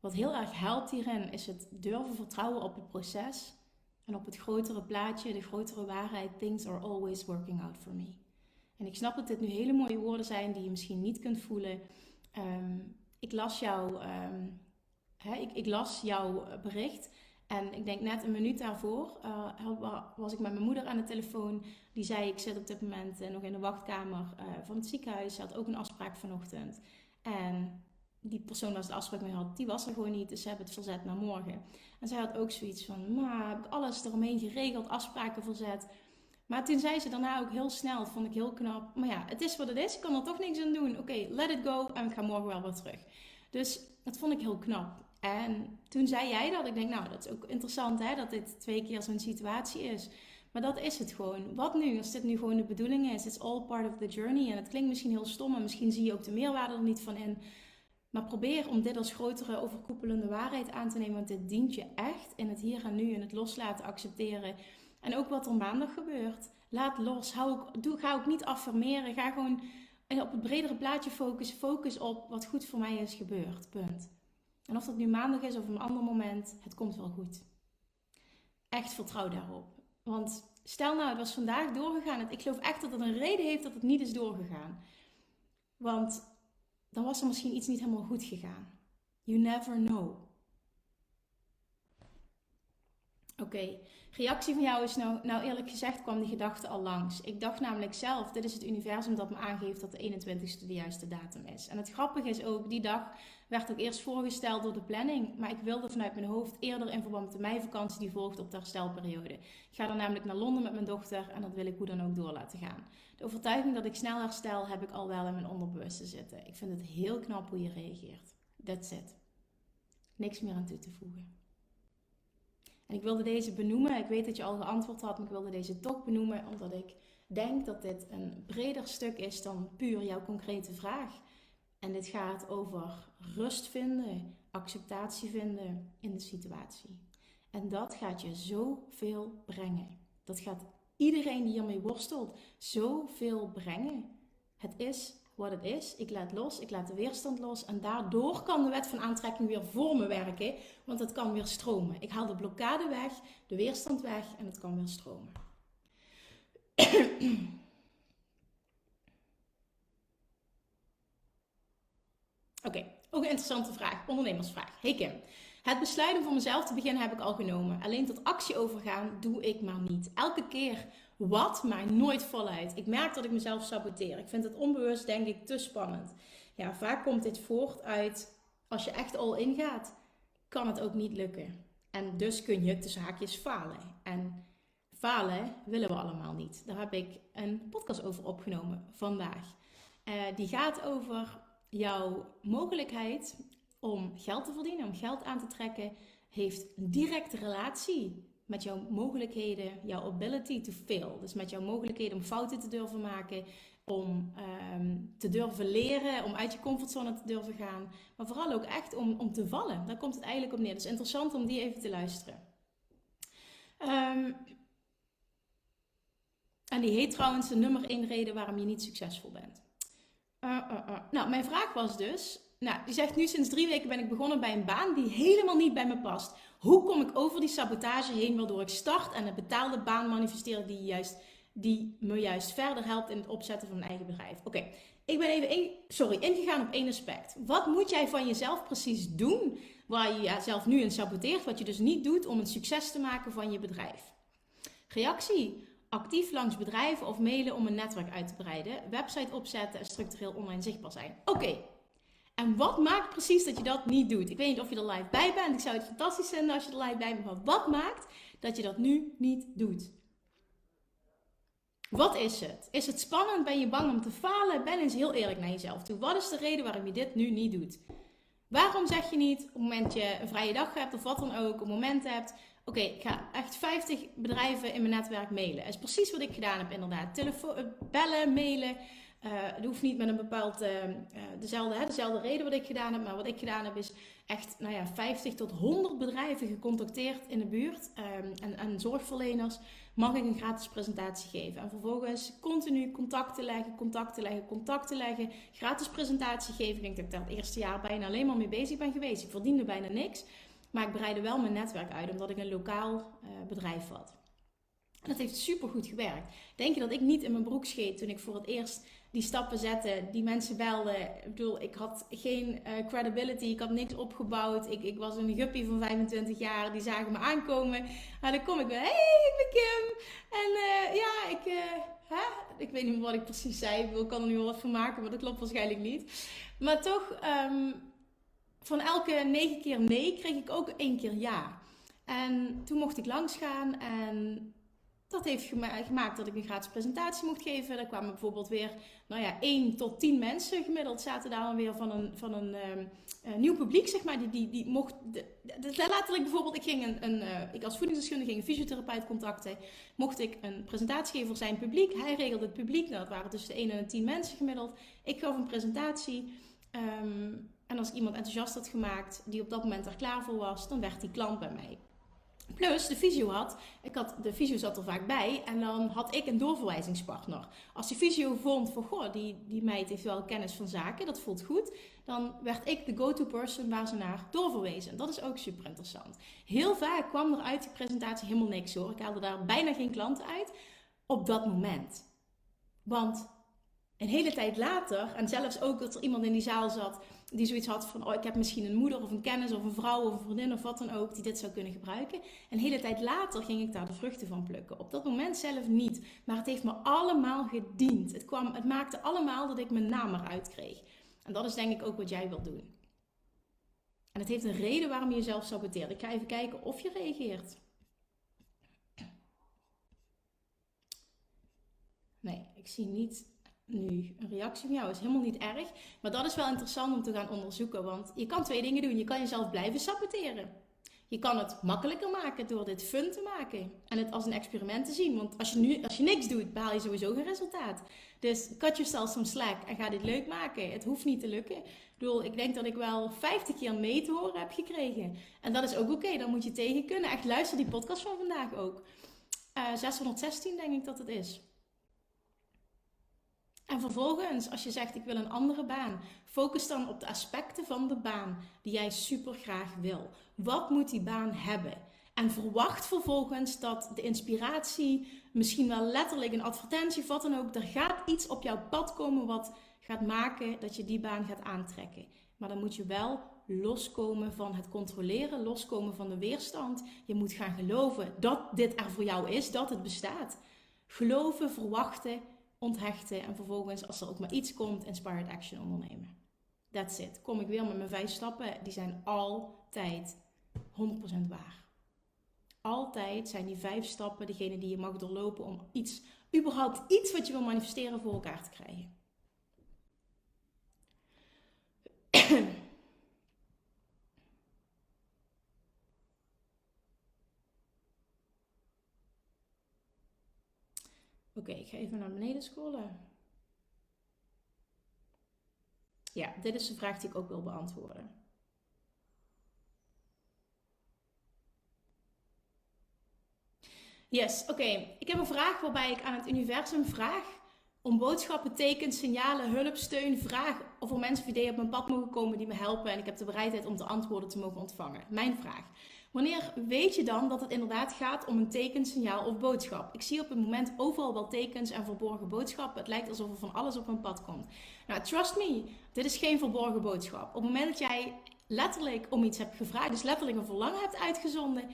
Wat heel erg helpt hierin is het durven vertrouwen op het proces en op het grotere plaatje, de grotere waarheid. Things are always working out for me. En ik snap dat dit nu hele mooie woorden zijn die je misschien niet kunt voelen. Ehm, ik las jou. Ehm, ik, ik, las jouw bericht En ik denk net een minuut daarvoor uh, was ik met mijn moeder aan de telefoon. Die zei: Ik zit op dit moment uh, nog in de wachtkamer uh, van het ziekenhuis. Ze had ook een afspraak vanochtend. En die persoon waar ze de afspraak mee had, die was er gewoon niet. Dus ze hebben het verzet naar morgen. En zij had ook zoiets van: Maar heb ik alles eromheen geregeld, afspraken verzet. Maar toen zei ze daarna ook heel snel, vond ik heel knap. Maar ja, het is wat het is. Ik kan er toch niks aan doen. Oké, let it go. En ik ga morgen wel weer terug. Dus dat vond ik heel knap. En toen zei jij dat. Ik denk, nou, dat is ook interessant hè, dat dit twee keer zo'n situatie is. Maar dat is het gewoon. Wat nu, als dit nu gewoon de bedoeling is? It's all part of the journey. En het klinkt misschien heel stom, en misschien zie je ook de meerwaarde er niet van in. Maar probeer om dit als grotere overkoepelende waarheid aan te nemen. Want dit dient je echt in het hier en nu, in het loslaten, accepteren. En ook wat er maandag gebeurt. Laat los. Hou ook, doe, ga ook niet affirmeren. Ga gewoon op het bredere plaatje focussen. Focus op wat goed voor mij is gebeurd. Punt. En of dat nu maandag is of een ander moment, het komt wel goed. Echt vertrouw daarop. Want stel nou, het was vandaag doorgegaan. Ik geloof echt dat het een reden heeft dat het niet is doorgegaan. Want dan was er misschien iets niet helemaal goed gegaan. You never know. Oké, reactie van jou is nou, nou eerlijk gezegd kwam die gedachte al langs. Ik dacht namelijk zelf, dit is het universum dat me aangeeft dat de 21ste de juiste datum is. En het grappige is ook, die dag werd ook eerst voorgesteld door de planning. Maar ik wilde vanuit mijn hoofd eerder in verband met de meivakantie die volgt op de herstelperiode. Ik ga dan namelijk naar Londen met mijn dochter en dat wil ik hoe dan ook door laten gaan. De overtuiging dat ik snel herstel heb ik al wel in mijn onderbewuste zitten. Ik vind het heel knap hoe je reageert. That's it. Niks meer aan toe te voegen. En ik wilde deze benoemen. Ik weet dat je al geantwoord had, maar ik wilde deze toch benoemen omdat ik denk dat dit een breder stuk is dan puur jouw concrete vraag. En dit gaat over rust vinden, acceptatie vinden in de situatie. En dat gaat je zoveel brengen. Dat gaat iedereen die hiermee worstelt zoveel brengen. Het is wat het is. Ik laat los, ik laat de weerstand los. En daardoor kan de wet van aantrekking weer voor me werken. Want het kan weer stromen. Ik haal de blokkade weg, de weerstand weg en het kan weer stromen. *clears throat* Oké, ook een interessante vraag. Ondernemersvraag. Hey Kim. Het besluit om voor mezelf te beginnen heb ik al genomen. Alleen tot actie overgaan doe ik maar niet. Elke keer wat, maar nooit voluit. Ik merk dat ik mezelf saboteer. Ik vind het onbewust, denk ik, te spannend. Ja, vaak komt dit voort uit als je echt al ingaat, kan het ook niet lukken. En dus kun je tussen haakjes falen. En falen willen we allemaal niet. Daar heb ik een podcast over opgenomen vandaag. Uh, die gaat over jouw mogelijkheid om geld te verdienen, om geld aan te trekken, heeft directe relatie met jouw mogelijkheden, jouw ability to fail. Dus met jouw mogelijkheden om fouten te durven maken, om ehm, te durven leren, om uit je comfortzone te durven gaan. Maar vooral ook echt om, om te vallen. Daar komt het eigenlijk op neer. Dus interessant om die even te luisteren. Ehm, en die heet trouwens de nummer 1 reden waarom je niet succesvol bent. Uh, uh. Nou, mijn vraag was dus, nou, die zegt nu sinds drie weken ben ik begonnen bij een baan die helemaal niet bij me past. Hoe kom ik over die sabotage heen waardoor ik start en een betaalde baan manifesteer die, juist, die me juist verder helpt in het opzetten van mijn eigen bedrijf? Oké, ik ben even sorry, ingegaan op één aspect. Wat moet jij van jezelf precies doen waar je jezelf nu in saboteert, wat je dus niet doet om een succes te maken van je bedrijf? Reactie actief langs bedrijven of mailen om een netwerk uit te breiden, website opzetten en structureel online zichtbaar zijn. Oké, en wat maakt precies dat je dat niet doet? Ik weet niet of je er live bij bent. Ik zou het fantastisch vinden als je er live bij bent. Maar wat maakt dat je dat nu niet doet? Wat is het? Is het spannend? Ben je bang om te falen? Ben eens heel eerlijk naar jezelf toe. Wat is de reden waarom je dit nu niet doet? Waarom zeg je niet op het moment je een vrije dag hebt of wat dan ook, een moment hebt. Oké, ik ga echt 50 bedrijven in mijn netwerk mailen. Dat is precies wat ik gedaan heb inderdaad. Telefoon, bellen, mailen. Uh, het hoeft niet met een bepaald, uh, dezelfde, hè, dezelfde reden wat ik gedaan heb. Maar wat ik gedaan heb is echt nou ja, 50 tot 100 bedrijven gecontacteerd in de buurt. Um, en, en zorgverleners mag ik een gratis presentatie geven. En vervolgens continu contacten leggen, contacten leggen, contacten leggen. Gratis presentatie geven. Ik denk dat ik daar het eerste jaar bijna alleen maar mee bezig ben geweest. Ik verdiende bijna niks. Maar ik breidde wel mijn netwerk uit omdat ik een lokaal bedrijf had. En dat heeft super goed gewerkt. Denk je dat ik niet in mijn broek scheet toen ik voor het eerst die stappen zette, die mensen belden? Ik bedoel, ik had geen uh, credibility, ik had niks opgebouwd. Ik, ik was een guppy van 25 jaar, die zagen me aankomen. En dan kom ik bij, hey, ik ben Kim. En uh, ja, ik, uh, ik weet niet wat ik precies zei. Ik kan er nu wel wat van maken, maar dat klopt waarschijnlijk niet. Maar toch, um, van elke negen keer nee, kreeg ik ook één keer ja. En toen mocht ik langs gaan en dat heeft gemaakt dat ik een gratis presentatie mocht geven. Daar kwamen bijvoorbeeld weer, nou ja, 1 tot 10 mensen gemiddeld zaten daar dan weer van een, van een, um, nieuw publiek, zeg maar. Die, die, die mocht, de, ik bijvoorbeeld, ik ging een, een uh, ik als voedingsdeskundige ging een fysiotherapeut contacten. Mocht ik een presentatie geven voor zijn publiek. Hij regelde het publiek, nou dat waren tussen de 1 en de 10 mensen gemiddeld. Ik gaf een presentatie. Um, en als iemand enthousiast had gemaakt, die op dat moment er klaar voor was, dan werd die klant bij mij. Plus, de fysio had, ik had, de fysio zat er vaak bij en dan had ik een doorverwijzingspartner. Als die fysio vond van, goh, die, die meid heeft wel kennis van zaken, dat voelt goed, dan werd ik de go-to person waar ze naar doorverwezen. Dat is ook super interessant. Heel vaak kwam er uit die presentatie helemaal niks hoor. Ik haalde daar bijna geen klanten uit op dat moment. Want een hele tijd later, en zelfs ook dat er iemand in die zaal zat die zoiets had van: Oh, ik heb misschien een moeder of een kennis of een vrouw of een vriendin of wat dan ook die dit zou kunnen gebruiken. En een hele tijd later ging ik daar de vruchten van plukken. Op dat moment zelf niet, maar het heeft me allemaal gediend. Het, kwam, het maakte allemaal dat ik mijn naam eruit kreeg. En dat is denk ik ook wat jij wilt doen. En het heeft een reden waarom je jezelf saboteert. Ik ga even kijken of je reageert. Nee, ik zie niet nu, een reactie van jou is helemaal niet erg. Maar dat is wel interessant om te gaan onderzoeken. Want je kan twee dingen doen. Je kan jezelf blijven saboteren. Je kan het makkelijker maken door dit fun te maken. En het als een experiment te zien. Want als je, nu, als je niks doet, behaal je sowieso geen resultaat. Dus cut yourself some slack en ga dit leuk maken. Het hoeft niet te lukken. Ik bedoel, ik denk dat ik wel 50 keer nee te horen heb gekregen. En dat is ook oké. Dan moet je tegen kunnen. Echt luister die podcast van vandaag ook. Uh, eh, 616 denk ik dat het is. En vervolgens, als je zegt ik wil een andere baan, focus dan op de aspecten van de baan die jij super graag wil. Wat moet die baan hebben? En verwacht vervolgens dat de inspiratie, misschien wel letterlijk een advertentie of wat dan ook, er gaat iets op jouw pad komen wat gaat maken dat je die baan gaat aantrekken. Maar dan moet je wel loskomen van het controleren, loskomen van de weerstand. Je moet gaan geloven dat dit er voor jou is, dat het bestaat. Geloven, verwachten onthechten en vervolgens, als er ook maar iets komt, inspired action ondernemen. That's it. Kom ik weer met mijn vijf stappen. Die zijn altijd 100% waar. Altijd zijn die vijf stappen degene die je mag doorlopen om iets, überhaupt iets wat je wil manifesteren voor elkaar te krijgen. Oké, ik ga even naar beneden scrollen. Ja, dit is de vraag die ik ook wil beantwoorden. Yes, oké. Ik heb een vraag waarbij ik aan het universum vraag om boodschappen, tekens, signalen, hulp, steun, vraag of er mensen of ideeën op mijn pad mogen komen die me helpen en ik heb de bereidheid om de antwoorden te mogen ontvangen. Mijn vraag. Wanneer weet je dan dat het inderdaad gaat om een teken, signaal of boodschap? Ik zie op het moment overal wel tekens en verborgen boodschappen. Het lijkt alsof er van alles op een pad komt. Nou, trust me, dit is geen verborgen boodschap. Op het moment dat jij letterlijk om iets hebt gevraagd, dus letterlijk een verlangen hebt uitgezonden,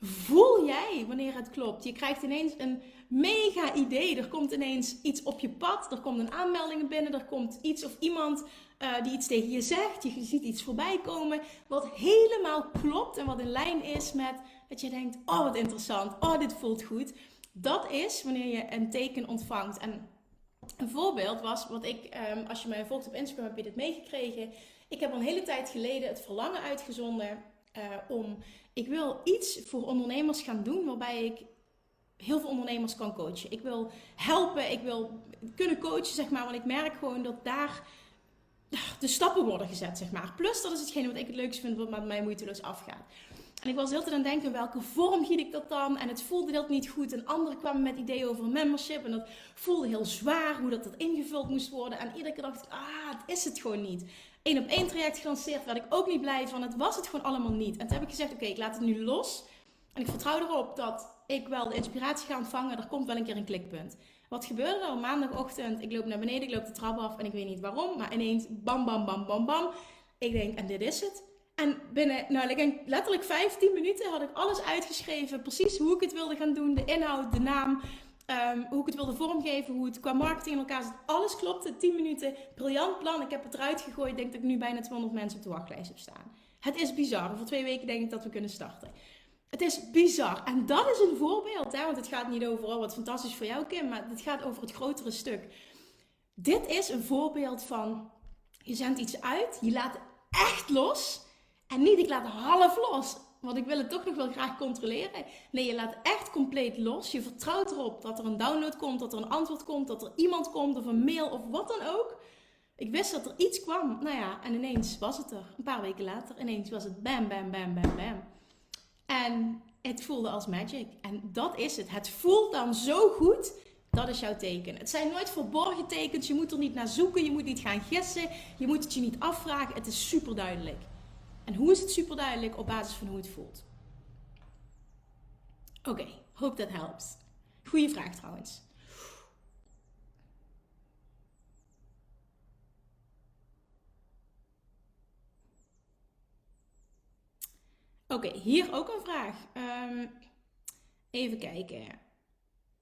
voel jij wanneer het klopt. Je krijgt ineens een mega idee. Er komt ineens iets op je pad. Er komt een aanmelding binnen. Er komt iets of iemand uh, die iets tegen je zegt. Je ziet iets voorbij komen. Wat helemaal klopt en wat in lijn is met dat je denkt: oh wat interessant. Oh, dit voelt goed. Dat is wanneer je een teken ontvangt. En een voorbeeld was wat ik, um, als je mij volgt op Instagram, heb je dit meegekregen. Ik heb al een hele tijd geleden het verlangen uitgezonden uh, om. Ik wil iets voor ondernemers gaan doen waarbij ik heel veel ondernemers kan coachen. Ik wil helpen, ik wil kunnen coachen, zeg maar. Want ik merk gewoon dat daar de stappen worden gezet, zeg maar. Plus, dat is hetgene wat ik het leukste vind, wat met mij moeiteloos afgaat. En ik was heel te aan denken, welke vorm giet ik dat dan? En het voelde heel niet goed. En anderen kwamen met ideeën over membership. En dat voelde heel zwaar, hoe dat, dat ingevuld moest worden. En iedere keer dacht ik, ah, het is het gewoon niet. Eén op één traject gelanceerd, werd ik ook niet blij van. Het was het gewoon allemaal niet. En toen heb ik gezegd, oké, ik laat het nu los. En ik vertrouw erop dat ik wel de inspiratie ga ontvangen. Er komt wel een keer een klikpunt. Wat gebeurde er maandagochtend? Ik loop naar beneden, ik loop de trap af en ik weet niet waarom. Maar ineens bam, bam, bam, bam, bam. Ik denk, en dit is het. En binnen, nou, ik denk letterlijk 15 minuten had ik alles uitgeschreven. Precies hoe ik het wilde gaan doen, de inhoud, de naam. Ehm, hoe ik het wilde vormgeven, hoe het qua marketing in elkaar. Alles klopte. 10 minuten. Briljant plan. Ik heb het eruit gegooid. Denk dat ik nu bijna 200 mensen op de wachtlijst heb staan. Het is bizar. Voor twee weken denk ik dat we kunnen starten. Het is bizar. En dat is een voorbeeld. Hè? Want het gaat niet over, oh, wat fantastisch voor jou Kim. Maar het gaat over het grotere stuk. Dit is een voorbeeld van, je zendt iets uit. Je laat echt los. En niet, ik laat half los. Want ik wil het toch nog wel graag controleren. Nee, je laat echt compleet los. Je vertrouwt erop dat er een download komt, dat er een antwoord komt, dat er iemand komt of een mail of wat dan ook. Ik wist dat er iets kwam. Nou ja, en ineens was het er. Een paar weken later, ineens was het bam, bam, bam, bam, bam. En het voelde als magic. En dat is het. Het voelt dan zo goed. Dat is jouw teken. Het zijn nooit verborgen tekens. Je moet er niet naar zoeken. Je moet niet gaan gissen. Je moet het je niet afvragen. Het is super duidelijk. En hoe is het super duidelijk? Op basis van hoe het voelt. Oké, hope that helps. Goeie vraag trouwens. Oké, hier ook een vraag. Um, even kijken.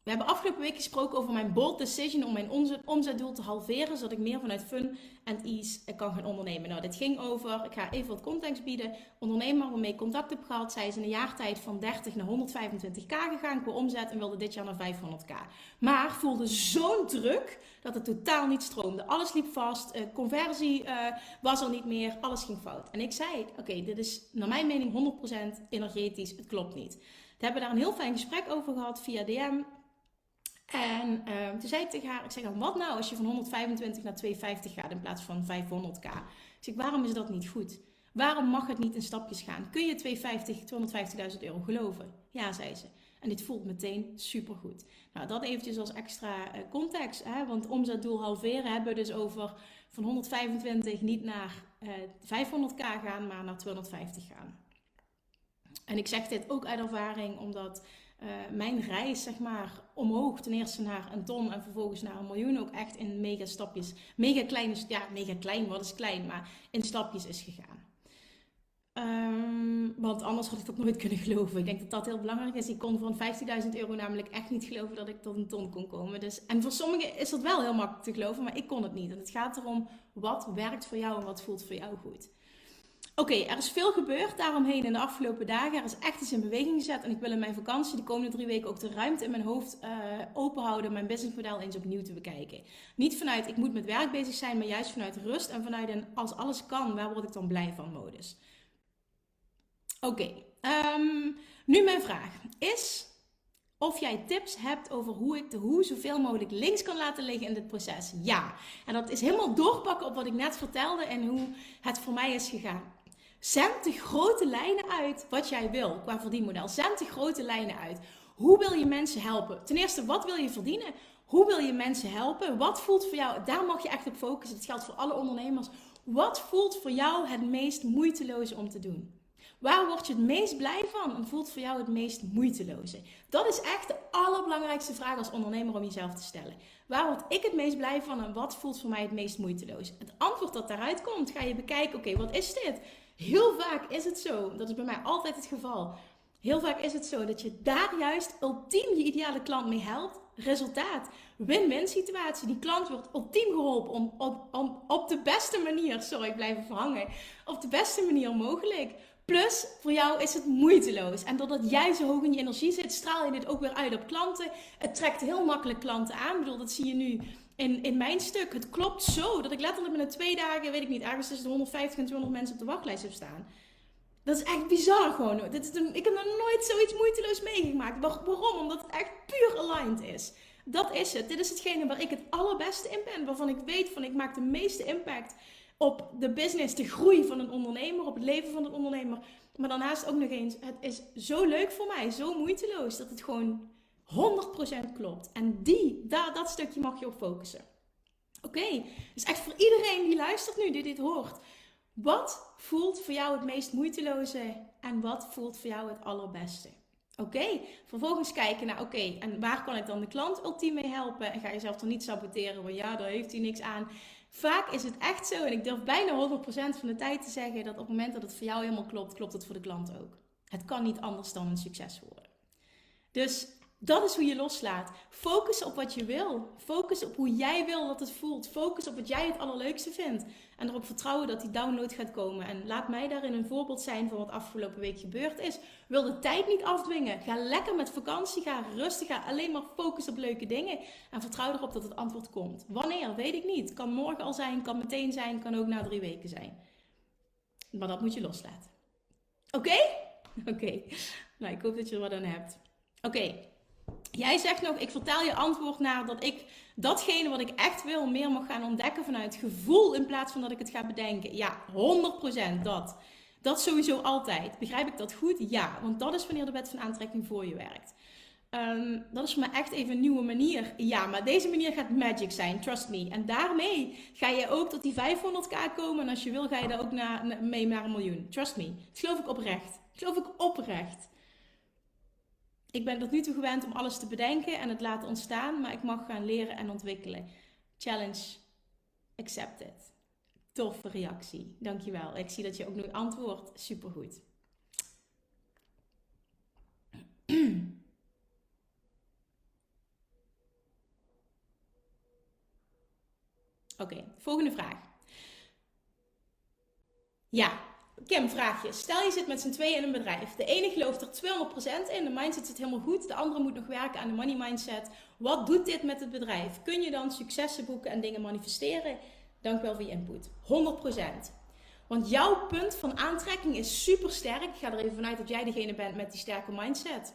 We hebben afgelopen week gesproken over mijn bold decision om mijn omzetdoel te halveren, zodat ik meer vanuit fun en ease kan gaan ondernemen. Nou, dit ging over, ik ga even wat context bieden. Ondernemer waarmee ik contact heb gehad, zij is in een jaar tijd van 30 naar 125k gegaan qua omzet en wilde dit jaar naar 500k. Maar voelde zo'n druk dat het totaal niet stroomde. Alles liep vast, uh, conversie uh, was er niet meer, alles ging fout. En ik zei, oké, dit is naar mijn mening 100% energetisch, het klopt niet. We hebben daar een heel fijn gesprek over gehad via DM. En uh, toen zei ik tegen haar, ik zeg dan, wat nou als je van 125 naar 250 gaat in plaats van 500k? Ik zeg, waarom is dat niet goed? Waarom mag het niet in stapjes gaan? Kun je 250, 250.000 euro geloven? Ja, zei ze. En dit voelt meteen supergoed. Nou, dat eventjes als extra uh, context. Hè? Want omzetdoel halveren hebben we dus over van 125 niet naar uh, eh, 500k gaan, maar naar 250 gaan. En ik zeg dit ook uit ervaring, omdat uh, mijn reis, zeg maar, omhoog ten eerste naar een ton en vervolgens naar een miljoen ook echt in mega stapjes, mega kleine, ja, mega klein, wat is klein, maar in stapjes is gegaan. Um, want anders had ik dat nooit kunnen geloven. Ik denk dat dat heel belangrijk is. Ik kon van 15.000 euro namelijk echt niet geloven dat ik tot een ton kon komen. Dus, en voor sommigen is dat wel heel makkelijk te geloven, maar ik kon het niet. En het gaat erom wat werkt voor jou en wat voelt voor jou goed. Oké, er is veel gebeurd daaromheen in de afgelopen dagen. Er is echt iets in beweging gezet. En ik wil in mijn vakantie de komende drie weken ook de ruimte in mijn hoofd uh, open houden. Mijn businessmodel eens opnieuw te bekijken. Niet vanuit ik moet met werk bezig zijn, maar juist vanuit rust. En vanuit een als alles kan, waar word ik dan blij van modus. Oké, ehm, nu mijn vraag. Is of jij tips hebt over hoe ik de hoe zoveel mogelijk links kan laten liggen in dit proces. Ja. En dat is helemaal doorpakken op wat ik net vertelde en hoe het voor mij is gegaan. Zend de grote lijnen uit wat jij wil qua verdienmodel. Zend de grote lijnen uit. Hoe wil je mensen helpen? Ten eerste, wat wil je verdienen? Hoe wil je mensen helpen? Wat voelt voor jou? Daar mag je echt op focussen. Het geldt voor alle ondernemers. Wat voelt voor jou het meest moeiteloze om te doen? Waar word je het meest blij van en voelt voor jou het meest moeiteloze? Dat is echt de allerbelangrijkste vraag als ondernemer om jezelf te stellen. Waar word ik het meest blij van en wat voelt voor mij het meest moeiteloos? Het antwoord dat daaruit komt, ga je bekijken, oké, wat is dit? Heel vaak is het zo, dat is bij mij altijd het geval. Heel vaak is het zo dat je daar juist ultiem je ideale klant mee helpt. Resultaat. Win-win situatie. Die klant wordt ultiem geholpen om, om, op de beste manier, sorry ik blijf even hangen, op de beste manier mogelijk. Plus, voor jou is het moeiteloos. En doordat jij zo hoog in je energie zit, straal je dit ook weer uit op klanten. Het trekt heel makkelijk klanten aan. Ik bedoel, dat zie je nu in, in mijn stuk. Het klopt zo dat ik letterlijk binnen twee dagen, weet ik niet, ergens tussen de 150 en 200 mensen op de wachtlijst heb staan. Dat is echt bizar gewoon. Dit is een, ik heb nog nooit zoiets moeiteloos meegemaakt. waarom? Omdat het echt puur aligned is. Dat is het. Dit is hetgene waar ik het allerbeste in ben. Waarvan ik weet van ik maak de meeste impact op de business, de groei van een ondernemer, op het leven van een ondernemer. Maar daarnaast ook nog eens, het is zo leuk voor mij, zo moeiteloos, dat het gewoon 100% klopt. En die, daar, dat stukje mag je op focussen. Oké, dus echt voor iedereen die luistert nu, die dit hoort. Wat voelt voor jou het meest moeiteloze en wat voelt voor jou het allerbeste? Oké, vervolgens kijken naar, oké, en waar kan ik dan de klant ultiem mee helpen? En ga jezelf dan niet saboteren, want ja, daar heeft hij niks aan. Vaak is het echt zo, en ik durf bijna 100% van de tijd te zeggen, dat op het moment dat het voor jou helemaal klopt, klopt het voor de klant ook. Het kan niet anders dan een succes worden. Dus dat is hoe je loslaat. Focus op wat je wil. Focus op hoe jij wil dat het voelt. Focus op wat jij het allerleukste vindt. En erop vertrouwen dat die download gaat komen. En laat mij daarin een voorbeeld zijn van wat afgelopen week gebeurd is. Wil de tijd niet afdwingen. Ga lekker met vakantie. Ga rustig. Ga alleen maar focussen op leuke dingen. En vertrouw erop dat het antwoord komt. Wanneer? Weet ik niet. Kan morgen al zijn. Kan meteen zijn. Kan ook na drie weken zijn. Maar dat moet je loslaten. Oké? *laughs* Oké. Nou, ik hoop dat je er wat aan hebt. Oké. Jij zegt nog, ik vertel je antwoord naar dat ik datgene wat ik echt wil meer mag gaan ontdekken vanuit gevoel in plaats van dat ik het ga bedenken. Ja, 100% dat. Dat sowieso altijd. Begrijp ik dat goed? Ja, want dat is wanneer de wet van aantrekking voor je werkt. Ehm, dat is voor mij echt even een nieuwe manier. Ja, maar deze manier gaat magic zijn, trust me. En daarmee ga je ook tot die 500k komen. En als je wil, ga je daar ook mee naar een miljoen. Trust me. Dat geloof ik oprecht. Geloof ik oprecht ik ben tot nu toe gewend om alles te bedenken en het laten ontstaan, maar ik mag gaan leren en ontwikkelen. Challenge accepted. Toffe reactie. Dankjewel. Ik zie dat je ook nu antwoordt. Supergoed. Oké, volgende vraag. Ja, Kim, vraag je. Stel je zit met z'n tweeën in een bedrijf. De ene gelooft er 200% in, de mindset zit helemaal goed. De andere moet nog werken aan de money mindset. Wat doet dit met het bedrijf? Kun je dan successen boeken en dingen manifesteren? Dank wel voor je input. 100%. Want jouw punt van aantrekking is super sterk. Ik ga er even vanuit dat jij degene bent met die sterke mindset.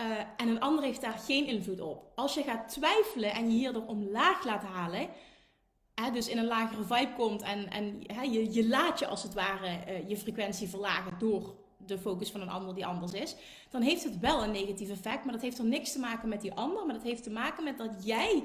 Uh, en een ander heeft daar geen invloed op. Als je gaat twijfelen en je hierdoor omlaag laat halen, dus in een lagere vibe komt en, en je, je laat je als het ware uh, je frequentie verlagen door de focus van een ander die anders is, dan heeft het wel een negatief effect. Maar dat heeft er niks te maken met die ander, maar dat heeft te maken met dat jij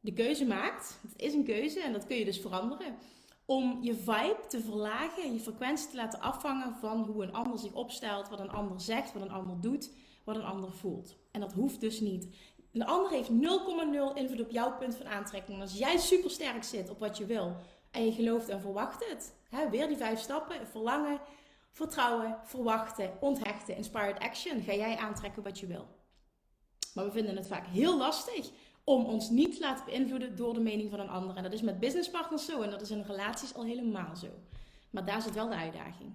de keuze maakt. Het is een keuze en dat kun je dus veranderen. Om je vibe te verlagen en je frequentie te laten afvangen van hoe een ander zich opstelt, wat een ander zegt, wat een ander doet, wat een ander voelt. En dat hoeft dus niet. Een ander heeft 0,0 invloed op jouw punt van aantrekking. als jij super sterk zit op wat je wil en je gelooft en verwacht het, hè, weer die vijf stappen: verlangen, vertrouwen, verwachten, onthechten, inspired action. Ga jij aantrekken wat je wil. Maar we vinden het vaak heel lastig om ons niet te laten beïnvloeden door de mening van een ander. En dat is met businesspartners zo en dat is in relaties al helemaal zo. Maar daar zit wel de uitdaging.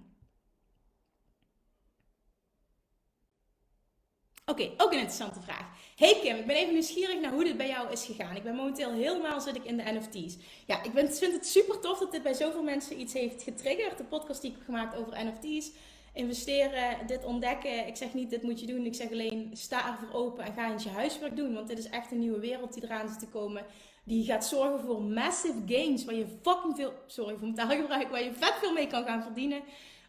Oké, ook een interessante vraag. Hey Kim, ik ben even nieuwsgierig naar hoe dit bij jou is gegaan. Ik ben momenteel helemaal zit ik in de NFT's. Ja, ik vind het super tof dat dit bij zoveel mensen iets heeft getriggerd. De podcast die ik heb gemaakt over NFT's. Investeren, dit ontdekken. Ik zeg niet, dit moet je doen. Ik zeg alleen, sta ervoor open en ga eens je huiswerk doen. Want dit is echt een nieuwe wereld die eraan zit te komen. Die gaat zorgen voor massive gains. Waar je fucking veel, sorry voor mijn taalgebruik, waar je vet veel mee kan gaan verdienen.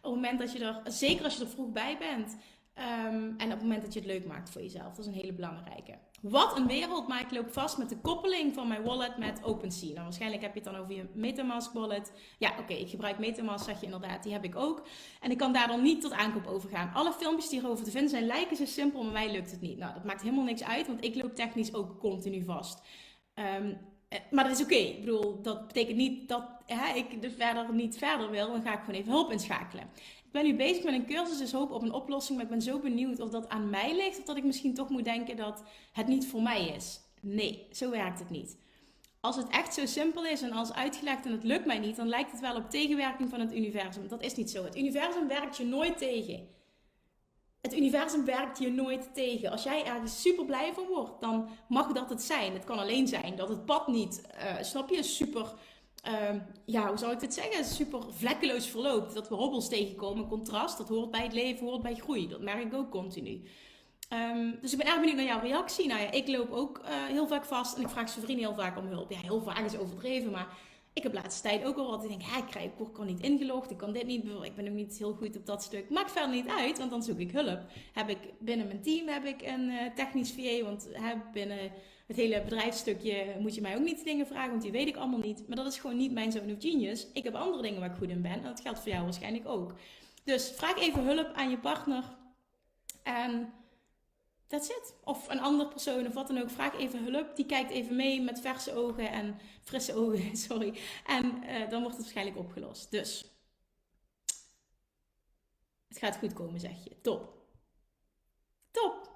Op het moment dat je er, zeker als je er vroeg bij bent. Ehm, en op het moment dat je het leuk maakt voor jezelf. Dat is een hele belangrijke. Wat een wereld, maar ik loop vast met de koppeling van mijn wallet met OpenSea. Nou, waarschijnlijk heb je het dan over je Metamask wallet. Ja, oké, ik gebruik Metamask, zeg je inderdaad. Die heb ik ook. En ik kan daar dan niet tot aankoop over gaan. Alle filmpjes die erover te vinden zijn lijken zo simpel, maar mij lukt het niet. Nou, dat maakt helemaal niks uit, want ik loop technisch ook continu vast. Um, maar dat is oké. Ik bedoel, dat betekent niet dat hè, ik dus verder niet verder wil. Dan ga ik gewoon even hulp inschakelen. Ik ben nu bezig met een cursus, dus hoop op een oplossing. Maar ik ben zo benieuwd of dat aan mij ligt. Of dat ik misschien toch moet denken dat het niet voor mij is. Nee, zo werkt het niet. Als het echt zo simpel is en als uitgelegd en het lukt mij niet, dan lijkt het wel op tegenwerking van het universum. Dat is niet zo. Het universum werkt je nooit tegen. Het universum werkt je nooit tegen. Als jij ergens super blij van wordt, dan mag dat het zijn. Het kan alleen zijn dat het pad niet, uh, snap je, super Ehm, ja, hoe zou ik dit zeggen? Super vlekkeloos verloopt. Dat we hobbels tegenkomen, contrast. Dat hoort bij het leven, hoort bij groei. Dat merk ik ook continu. Ehm, dus ik ben erg benieuwd naar jouw reactie. Nou ja, ik loop ook uh, heel vaak vast en ik vraag zijn vrienden heel vaak om hulp. Ja, heel vaak is overdreven, maar ik heb laatste tijd ook al wat. Ik denk, ja, ik, krijg, ik kan niet ingelogd, ik kan dit niet. Ik ben ook niet heel goed op dat stuk. Maakt verder niet uit, want dan zoek ik hulp. Heb ik binnen mijn team heb ik een uh, technisch VA, want hè, binnen het hele bedrijfsstukje moet je mij ook niet dingen vragen, want die weet ik allemaal niet. Maar dat is gewoon niet mijn zone of genius. Ik heb andere dingen waar ik goed in ben en dat geldt voor jou waarschijnlijk ook. Dus vraag even hulp aan je partner. En that's it. Of een andere persoon of wat dan ook. Vraag even hulp. Die kijkt even mee met verse ogen en frisse ogen. *laughs* Sorry. En uh, dan wordt het waarschijnlijk opgelost. Dus het gaat goed komen, zeg je. Top. Top.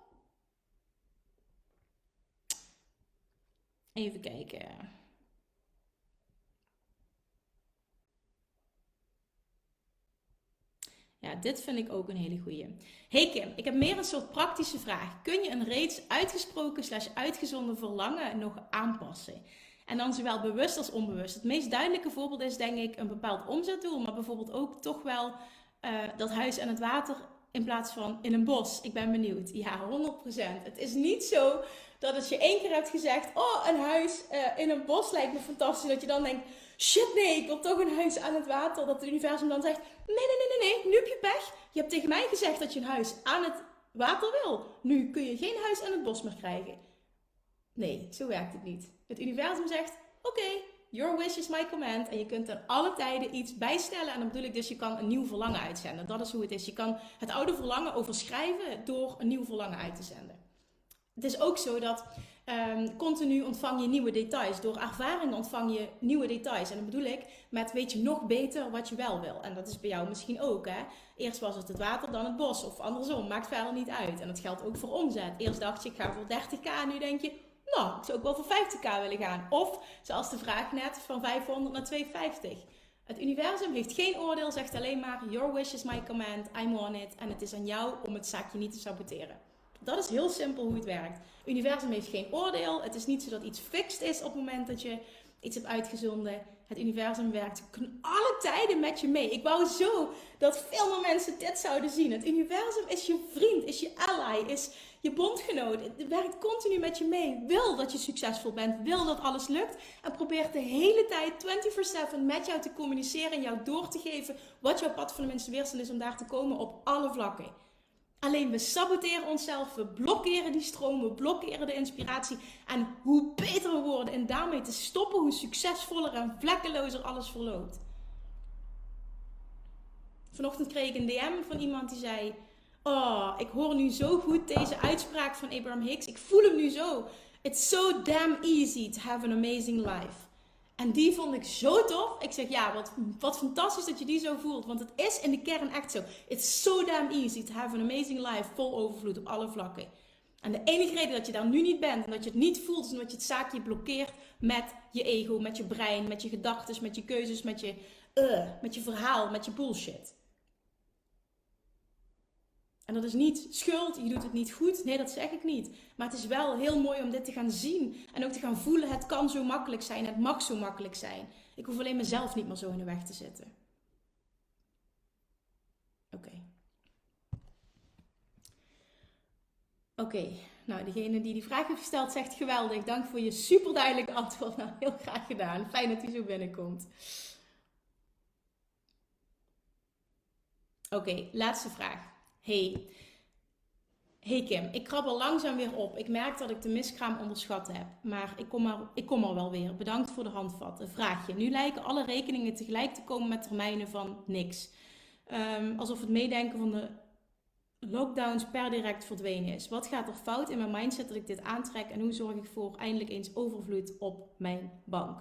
Even kijken. Ja, dit vind ik ook een hele goeie. Hey Kim, ik heb meer een soort praktische vraag. Kun je een reeds uitgesproken slash uitgezonden verlangen nog aanpassen? En dan zowel bewust als onbewust. Het meest duidelijke voorbeeld is denk ik een bepaald omzetdoel, maar bijvoorbeeld ook toch wel uh, dat huis aan het water in plaats van in een bos. Ik ben benieuwd. Ja, 100%. Het is niet zo dat als je één keer hebt gezegd: Oh, een huis uh, in een bos lijkt me fantastisch. Dat je dan denkt: Shit, nee, ik wil toch een huis aan het water. Dat het universum dan zegt: Nee, nee, nee, nee, nee, nu heb je pech. Je hebt tegen mij gezegd dat je een huis aan het water wil. Nu kun je geen huis aan het bos meer krijgen. Nee, zo werkt het niet. Het universum zegt: Oké, Your wish is my command. En je kunt er alle tijden iets bijstellen. En dan bedoel ik dus, je kan een nieuw verlangen uitzenden. Dat is hoe het is. Je kan het oude verlangen overschrijven door een nieuw verlangen uit te zenden. Het is ook zo dat um, continu ontvang je nieuwe details. Door ervaring ontvang je nieuwe details. En dan bedoel ik met weet je nog beter wat je wel wil. En dat is bij jou misschien ook. Hè? Eerst was het het water, dan het bos. Of andersom, maakt verder niet uit. En dat geldt ook voor omzet. Eerst dacht je, ik ga voor 30k. Nu denk je, nou, ik zou ook wel voor 50k willen gaan. Of, zoals de vraag net, van 500 naar 250. Het universum heeft geen oordeel, zegt alleen maar: Your wish is my command, I'm on it. En het is aan jou om het zaakje niet te saboteren. Dat is heel simpel hoe het werkt. Het universum heeft geen oordeel. Het is niet zo dat iets fixed is op het moment dat je iets hebt uitgezonden. Het universum werkt alle tijden met je mee. Ik wou zo dat veel meer mensen dit zouden zien. Het universum is je vriend, is je ally, is je bondgenoot. Het werkt continu met je mee. Wil dat je succesvol bent, wil dat alles lukt. En probeert de hele tijd 24/7 met jou te communiceren en jou door te geven wat jouw pad van de minste weerstand is om daar te komen op alle vlakken. Alleen we saboteren onszelf, we blokkeren die stroom, we blokkeren de inspiratie. En hoe beter we worden en daarmee te stoppen, hoe succesvoller en vlekkelozer alles verloopt. Vanochtend kreeg ik een DM van iemand die zei: Oh, ik hoor nu zo goed deze uitspraak van Abraham Hicks. Ik voel hem nu zo. It's so damn easy to have an amazing life. En die vond ik zo tof. Ik zeg ja, wat, wat fantastisch dat je die zo voelt. Want het is in de kern echt zo. It's so damn easy to have an amazing life. Vol overvloed op alle vlakken. En de enige reden dat je daar nu niet bent en dat je het niet voelt, is omdat je het zaakje blokkeert met je ego, met je brein, met je gedachten, met je keuzes, met je, uh, met je verhaal, met je bullshit. En dat is niet schuld, je doet het niet goed. Nee, dat zeg ik niet. Maar het is wel heel mooi om dit te gaan zien. En ook te gaan voelen, het kan zo makkelijk zijn, het mag zo makkelijk zijn. Ik hoef alleen mezelf niet meer zo in de weg te zitten. Oké. Oké, nou degene die die vraag heeft gesteld zegt geweldig. Dank voor je super duidelijke antwoord. Nou, heel graag gedaan. Fijn dat hij zo binnenkomt. Oké, laatste vraag. Hey, hey Kim, ik krabbel langzaam weer op. Ik merk dat ik de miskraam onderschat heb. Maar ik kom, er, ik kom er wel weer. Bedankt voor de handvat. Vraag je. Nu lijken alle rekeningen tegelijk te komen met termijnen van niks. Um, alsof het meedenken van de lockdowns per direct verdwenen is. Wat gaat er fout in mijn mindset dat ik dit aantrek? En hoe zorg ik voor eindelijk eens overvloed op mijn bank?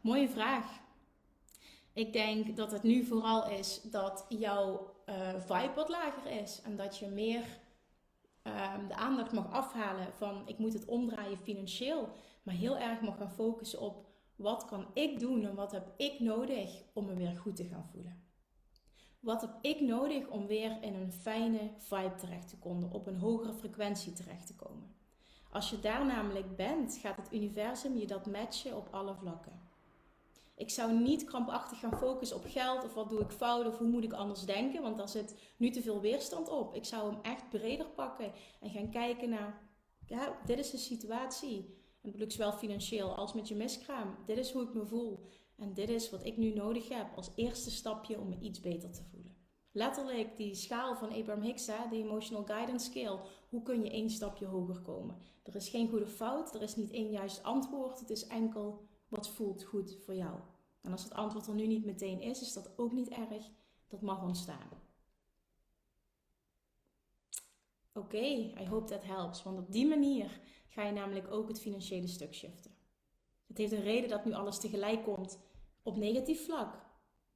Mooie vraag. Ik denk dat het nu vooral is dat jouw uh, vibe wat lager is. En dat je meer uh, de aandacht mag afhalen van ik moet het omdraaien financieel. Maar heel erg mag gaan focussen op wat kan ik doen en wat heb ik nodig om me weer goed te gaan voelen. Wat heb ik nodig om weer in een fijne vibe terecht te komen, op een hogere frequentie terecht te komen. Als je daar namelijk bent, gaat het universum je dat matchen op alle vlakken. Ik zou niet krampachtig gaan focussen op geld of wat doe ik fout of hoe moet ik anders denken, want daar zit nu te veel weerstand op. Ik zou hem echt breder pakken en gaan kijken naar, ja, dit is de situatie. En dat bedoel ik zowel financieel als met je miskraam. Dit is hoe ik me voel. En dit is wat ik nu nodig heb als eerste stapje om me iets beter te voelen. Letterlijk die schaal van Abraham Hicks, de Emotional Guidance Scale. Hoe kun je één stapje hoger komen? Er is geen goede fout, er is niet één juist antwoord. Het is enkel wat voelt goed voor jou. En als het antwoord er nu niet meteen is, is dat ook niet erg. Dat mag ontstaan. Oké, I hope that helps. Want op die manier ga je namelijk ook het financiële stuk shiften. Het heeft een reden dat nu alles tegelijk komt op negatief vlak.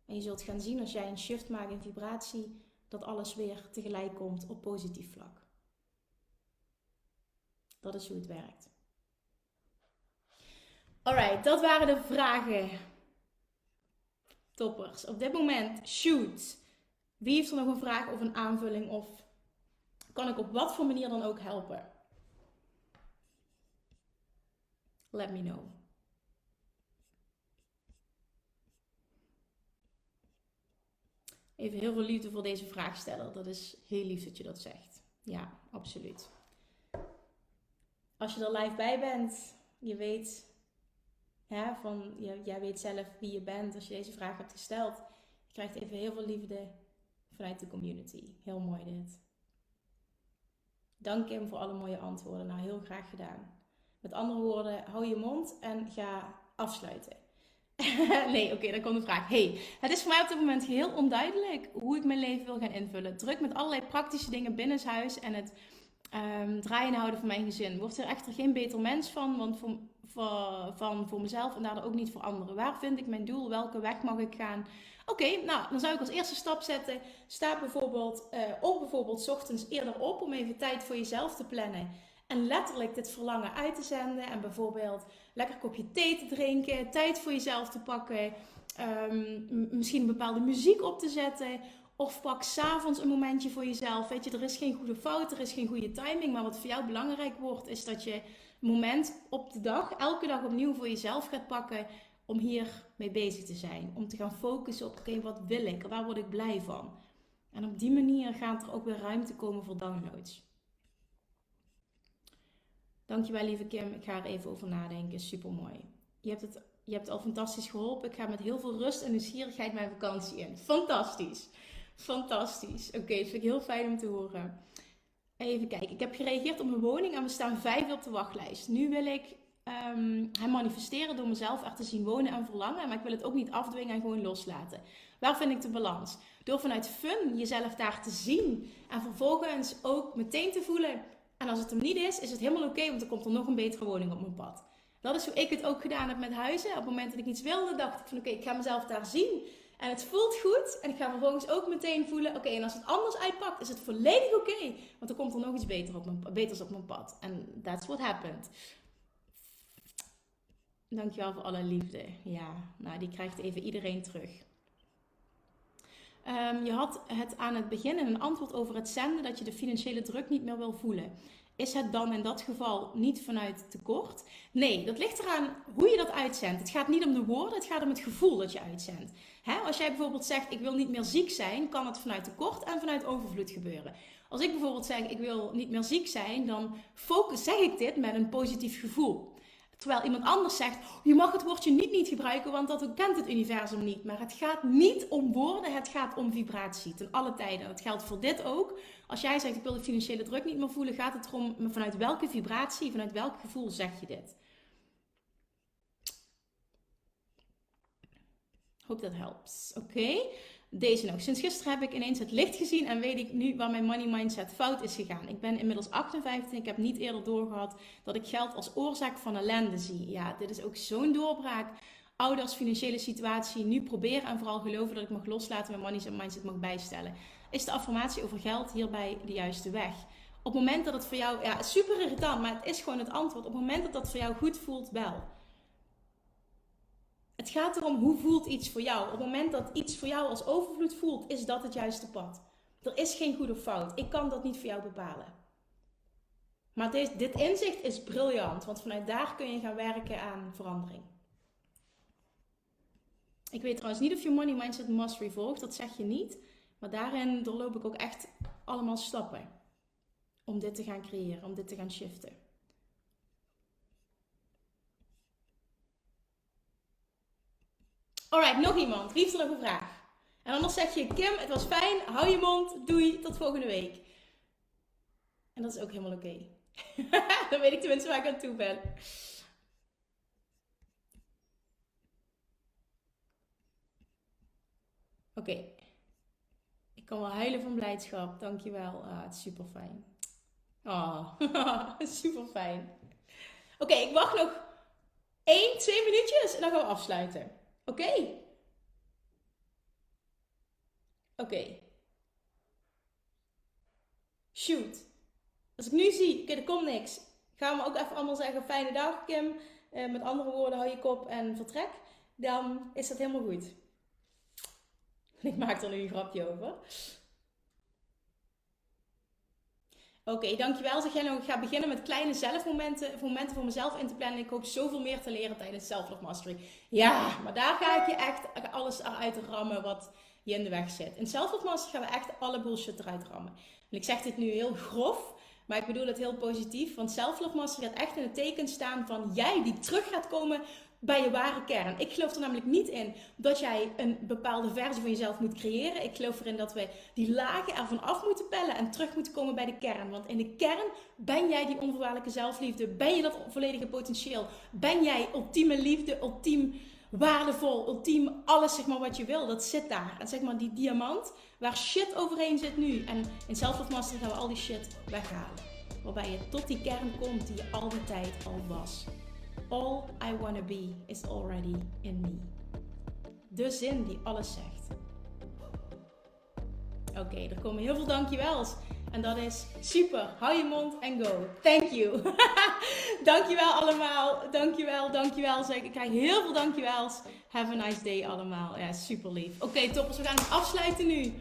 En je zult gaan zien als jij een shift maakt in vibratie, dat alles weer tegelijk komt op positief vlak. Dat is hoe het werkt. Alright, dat waren de vragen. Toppers. Op dit moment, shoot. Wie heeft er nog een vraag of een aanvulling of kan ik op wat voor manier dan ook helpen? Let me know. Even heel veel liefde voor deze vraagsteller. Dat is heel lief dat je dat zegt. Ja, absoluut. Als je er live bij bent, je weet, hè, van, je, jij weet zelf wie je bent als je deze vraag hebt gesteld. Je krijgt even heel veel liefde vanuit de community. Heel mooi dit. Dank Kim voor alle mooie antwoorden. Nou, heel graag gedaan. Met andere woorden, hou je mond en ga afsluiten. *laughs* nee, oké, dan komt de vraag. Hey, het is voor mij op dit moment heel onduidelijk hoe ik mijn leven wil gaan invullen. Druk met allerlei praktische dingen binnenshuis en het um, draaien houden van mijn gezin. Word er echter geen beter mens van, want voor, van voor mezelf en daardoor ook niet voor anderen. Waar vind ik mijn doel? Welke weg mag ik gaan? Oké, nou, dan zou ik als eerste stap zetten. Sta bijvoorbeeld uh, op bijvoorbeeld ochtends eerder op om even tijd voor jezelf te plannen. En letterlijk dit verlangen uit te zenden. En bijvoorbeeld lekker kopje thee te drinken, tijd voor jezelf te pakken. Um, misschien bepaalde muziek op te zetten. Of pak s'avonds een momentje voor jezelf. Weet je, er is geen goede fout, er is geen goede timing. Maar wat voor jou belangrijk wordt, is dat je een moment op de dag, elke dag opnieuw voor jezelf gaat pakken. Om hier mee bezig te zijn. Om te gaan focussen op, oké, wat wil ik? Waar word ik blij van? En op die manier gaat er ook weer ruimte komen voor downloads. Dankjewel lieve Kim, ik ga er even over nadenken. Super mooi. Je hebt het, je hebt al fantastisch geholpen. Ik ga met heel veel rust en nieuwsgierigheid mijn vakantie in. Fantastisch. Fantastisch. Oké, dat vind ik heel fijn om te horen. Even kijken. Ik heb gereageerd op mijn woning en we staan vijf op de wachtlijst. Nu wil ik um, hem manifesteren door mezelf er te zien wonen en verlangen. Maar ik wil het ook niet afdwingen en gewoon loslaten. Waar vind ik de balans? Door vanuit fun jezelf daar te zien en vervolgens ook meteen te voelen. En als het hem niet is, is het helemaal oké, want dan komt er nog een betere woning op mijn pad. Dat is hoe ik het ook gedaan heb met huizen. Op het moment dat ik iets wilde, dacht ik van oké, ik ga mezelf daar zien. En het voelt goed. En ik ga vervolgens ook meteen voelen: oké, en als het anders uitpakt, is het volledig oké. want dan komt er nog iets beter op mijn, beters op mijn pad. En that's what happened. Dankjewel voor alle liefde. Ja, nou, die krijgt even iedereen terug. Um, je had het aan het begin in een antwoord over het zenden dat je de financiële druk niet meer wil voelen. Is het dan in dat geval niet vanuit tekort? Nee, dat ligt eraan hoe je dat uitzendt. Het gaat niet om de woorden, het gaat om het gevoel dat je uitzendt. als jij bijvoorbeeld zegt: Ik wil niet meer ziek zijn, kan het vanuit tekort en vanuit overvloed gebeuren. Als ik bijvoorbeeld zeg: Ik wil niet meer ziek zijn, dan focus, zeg ik dit met een positief gevoel. Terwijl iemand anders zegt, je mag het woordje niet niet gebruiken, want dat kent het universum niet. Maar het gaat niet om woorden, het gaat om vibratie. Ten alle tijden. Dat geldt voor dit ook. Als jij zegt, ik wil de financiële druk niet meer voelen, gaat het erom vanuit welke vibratie, vanuit welk gevoel zeg je dit. Hope that helps. Oké. Deze nog. Sinds gisteren heb ik ineens het licht gezien en weet ik nu waar mijn money mindset fout is gegaan. Ik ben inmiddels 58 en ik heb niet eerder doorgehad dat ik geld als oorzaak van ellende zie. Ja, dit is ook zo'n doorbraak. Ouders, financiële situatie, nu proberen en vooral geloven dat ik mag loslaten mijn money mindset mag bijstellen. Is de affirmatie over geld hierbij de juiste weg? Op het moment dat het voor jou, ja, super irritant, maar het is gewoon het antwoord. Op het moment dat dat voor jou goed voelt, wel. Het gaat erom hoe voelt iets voor jou. Op het moment dat iets voor jou als overvloed voelt, is dat het juiste pad. Er is geen goede fout. Ik kan dat niet voor jou bepalen. Maar dit, dit inzicht is briljant, want vanuit daar kun je gaan werken aan verandering. Ik weet trouwens niet of je Money Mindset Mastery volgt, dat zeg je niet. Maar daarin doorloop ik ook echt allemaal stappen om dit te gaan creëren, om dit te gaan shiften. Alright, nog iemand. Wie heeft er nog een vraag? En anders zeg je, Kim, het was fijn. Hou je mond. Doei. Tot volgende week. En dat is ook helemaal oké. *laughs* Dan weet ik tenminste waar ik aan toe ben. Oké. Ik kan wel huilen van blijdschap. Dankjewel. Ah, het is super fijn. Oh, *laughs* super fijn. Oké, ik wacht nog 1, 2 minuutjes en dan gaan we afsluiten. Oké? Oké. Shoot. Als ik nu zie, oké, er komt niks. Gaan we ook even allemaal zeggen, fijne dag Kim. Uh, met andere woorden, hou je kop en vertrek. Dan is dat helemaal goed. *laughs* Ik maak er nu een grapje over. Oké, dankjewel. Zeg nou, ik ga beginnen met kleine zelfmomenten, momenten voor mezelf in te plannen. Ik hoop zoveel meer te leren tijdens Self-Love Mastery. Ja, maar daar ga ik je echt alles eruit rammen wat je in de weg zit. In Self-Love Mastery gaan we echt alle bullshit eruit rammen. En ik zeg dit nu heel grof, maar ik bedoel het heel positief. Want Self-Love Mastery gaat echt in het teken staan van jij die terug gaat komen bij je ware kern. Ik geloof er namelijk niet in dat jij een bepaalde versie van jezelf moet creëren. Ik geloof erin dat we die lagen ervan af moeten pellen en terug moeten komen bij de kern. Want in de kern ben jij die onvoorwaardelijke zelfliefde. Ben je dat volledige potentieel? Ben jij ultieme liefde, ultiem waardevol, ultiem alles zeg maar wat je wil. Dat zit daar. En zeg maar die diamant waar shit overheen zit nu. En in Self Mastery gaan we al die shit weghalen. Waarbij je tot die kern komt die je al die tijd al was. All I wanna be is already in me. De zin die alles zegt. Oké, er komen heel veel dankjewels. En dat is super. Hou je mond en go. Thank you. *laughs* dankjewel allemaal. Dankjewel, dankjewel. Zeg, ik krijg heel veel dankjewels. Have a nice day allemaal. Ja, super lief. Oké, toppers. We gaan het afsluiten nu.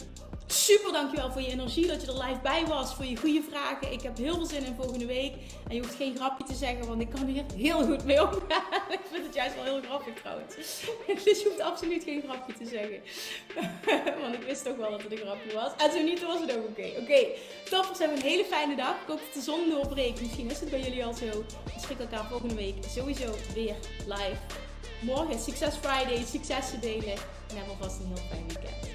Super dankjewel voor je energie, dat je er live bij was, voor je goede vragen. Ik heb heel veel zin in volgende week. En je hoeft geen grapje te zeggen, want ik kan hier heel goed mee omgaan. *laughs* ik vind het juist wel heel grappig trouwens. *laughs* dus je hoeft absoluut geen grapje te zeggen. *laughs* want ik wist toch wel dat het een grapje was. En zo niet, was het ook oké. Oké, okay. hebben een hele fijne dag. Ik hoop dat de zon doorbreekt. Misschien is het bij jullie al zo. We spreken elkaar volgende week sowieso weer live. Morgen, Success Friday, successen delen. En hebben alvast een heel fijn weekend.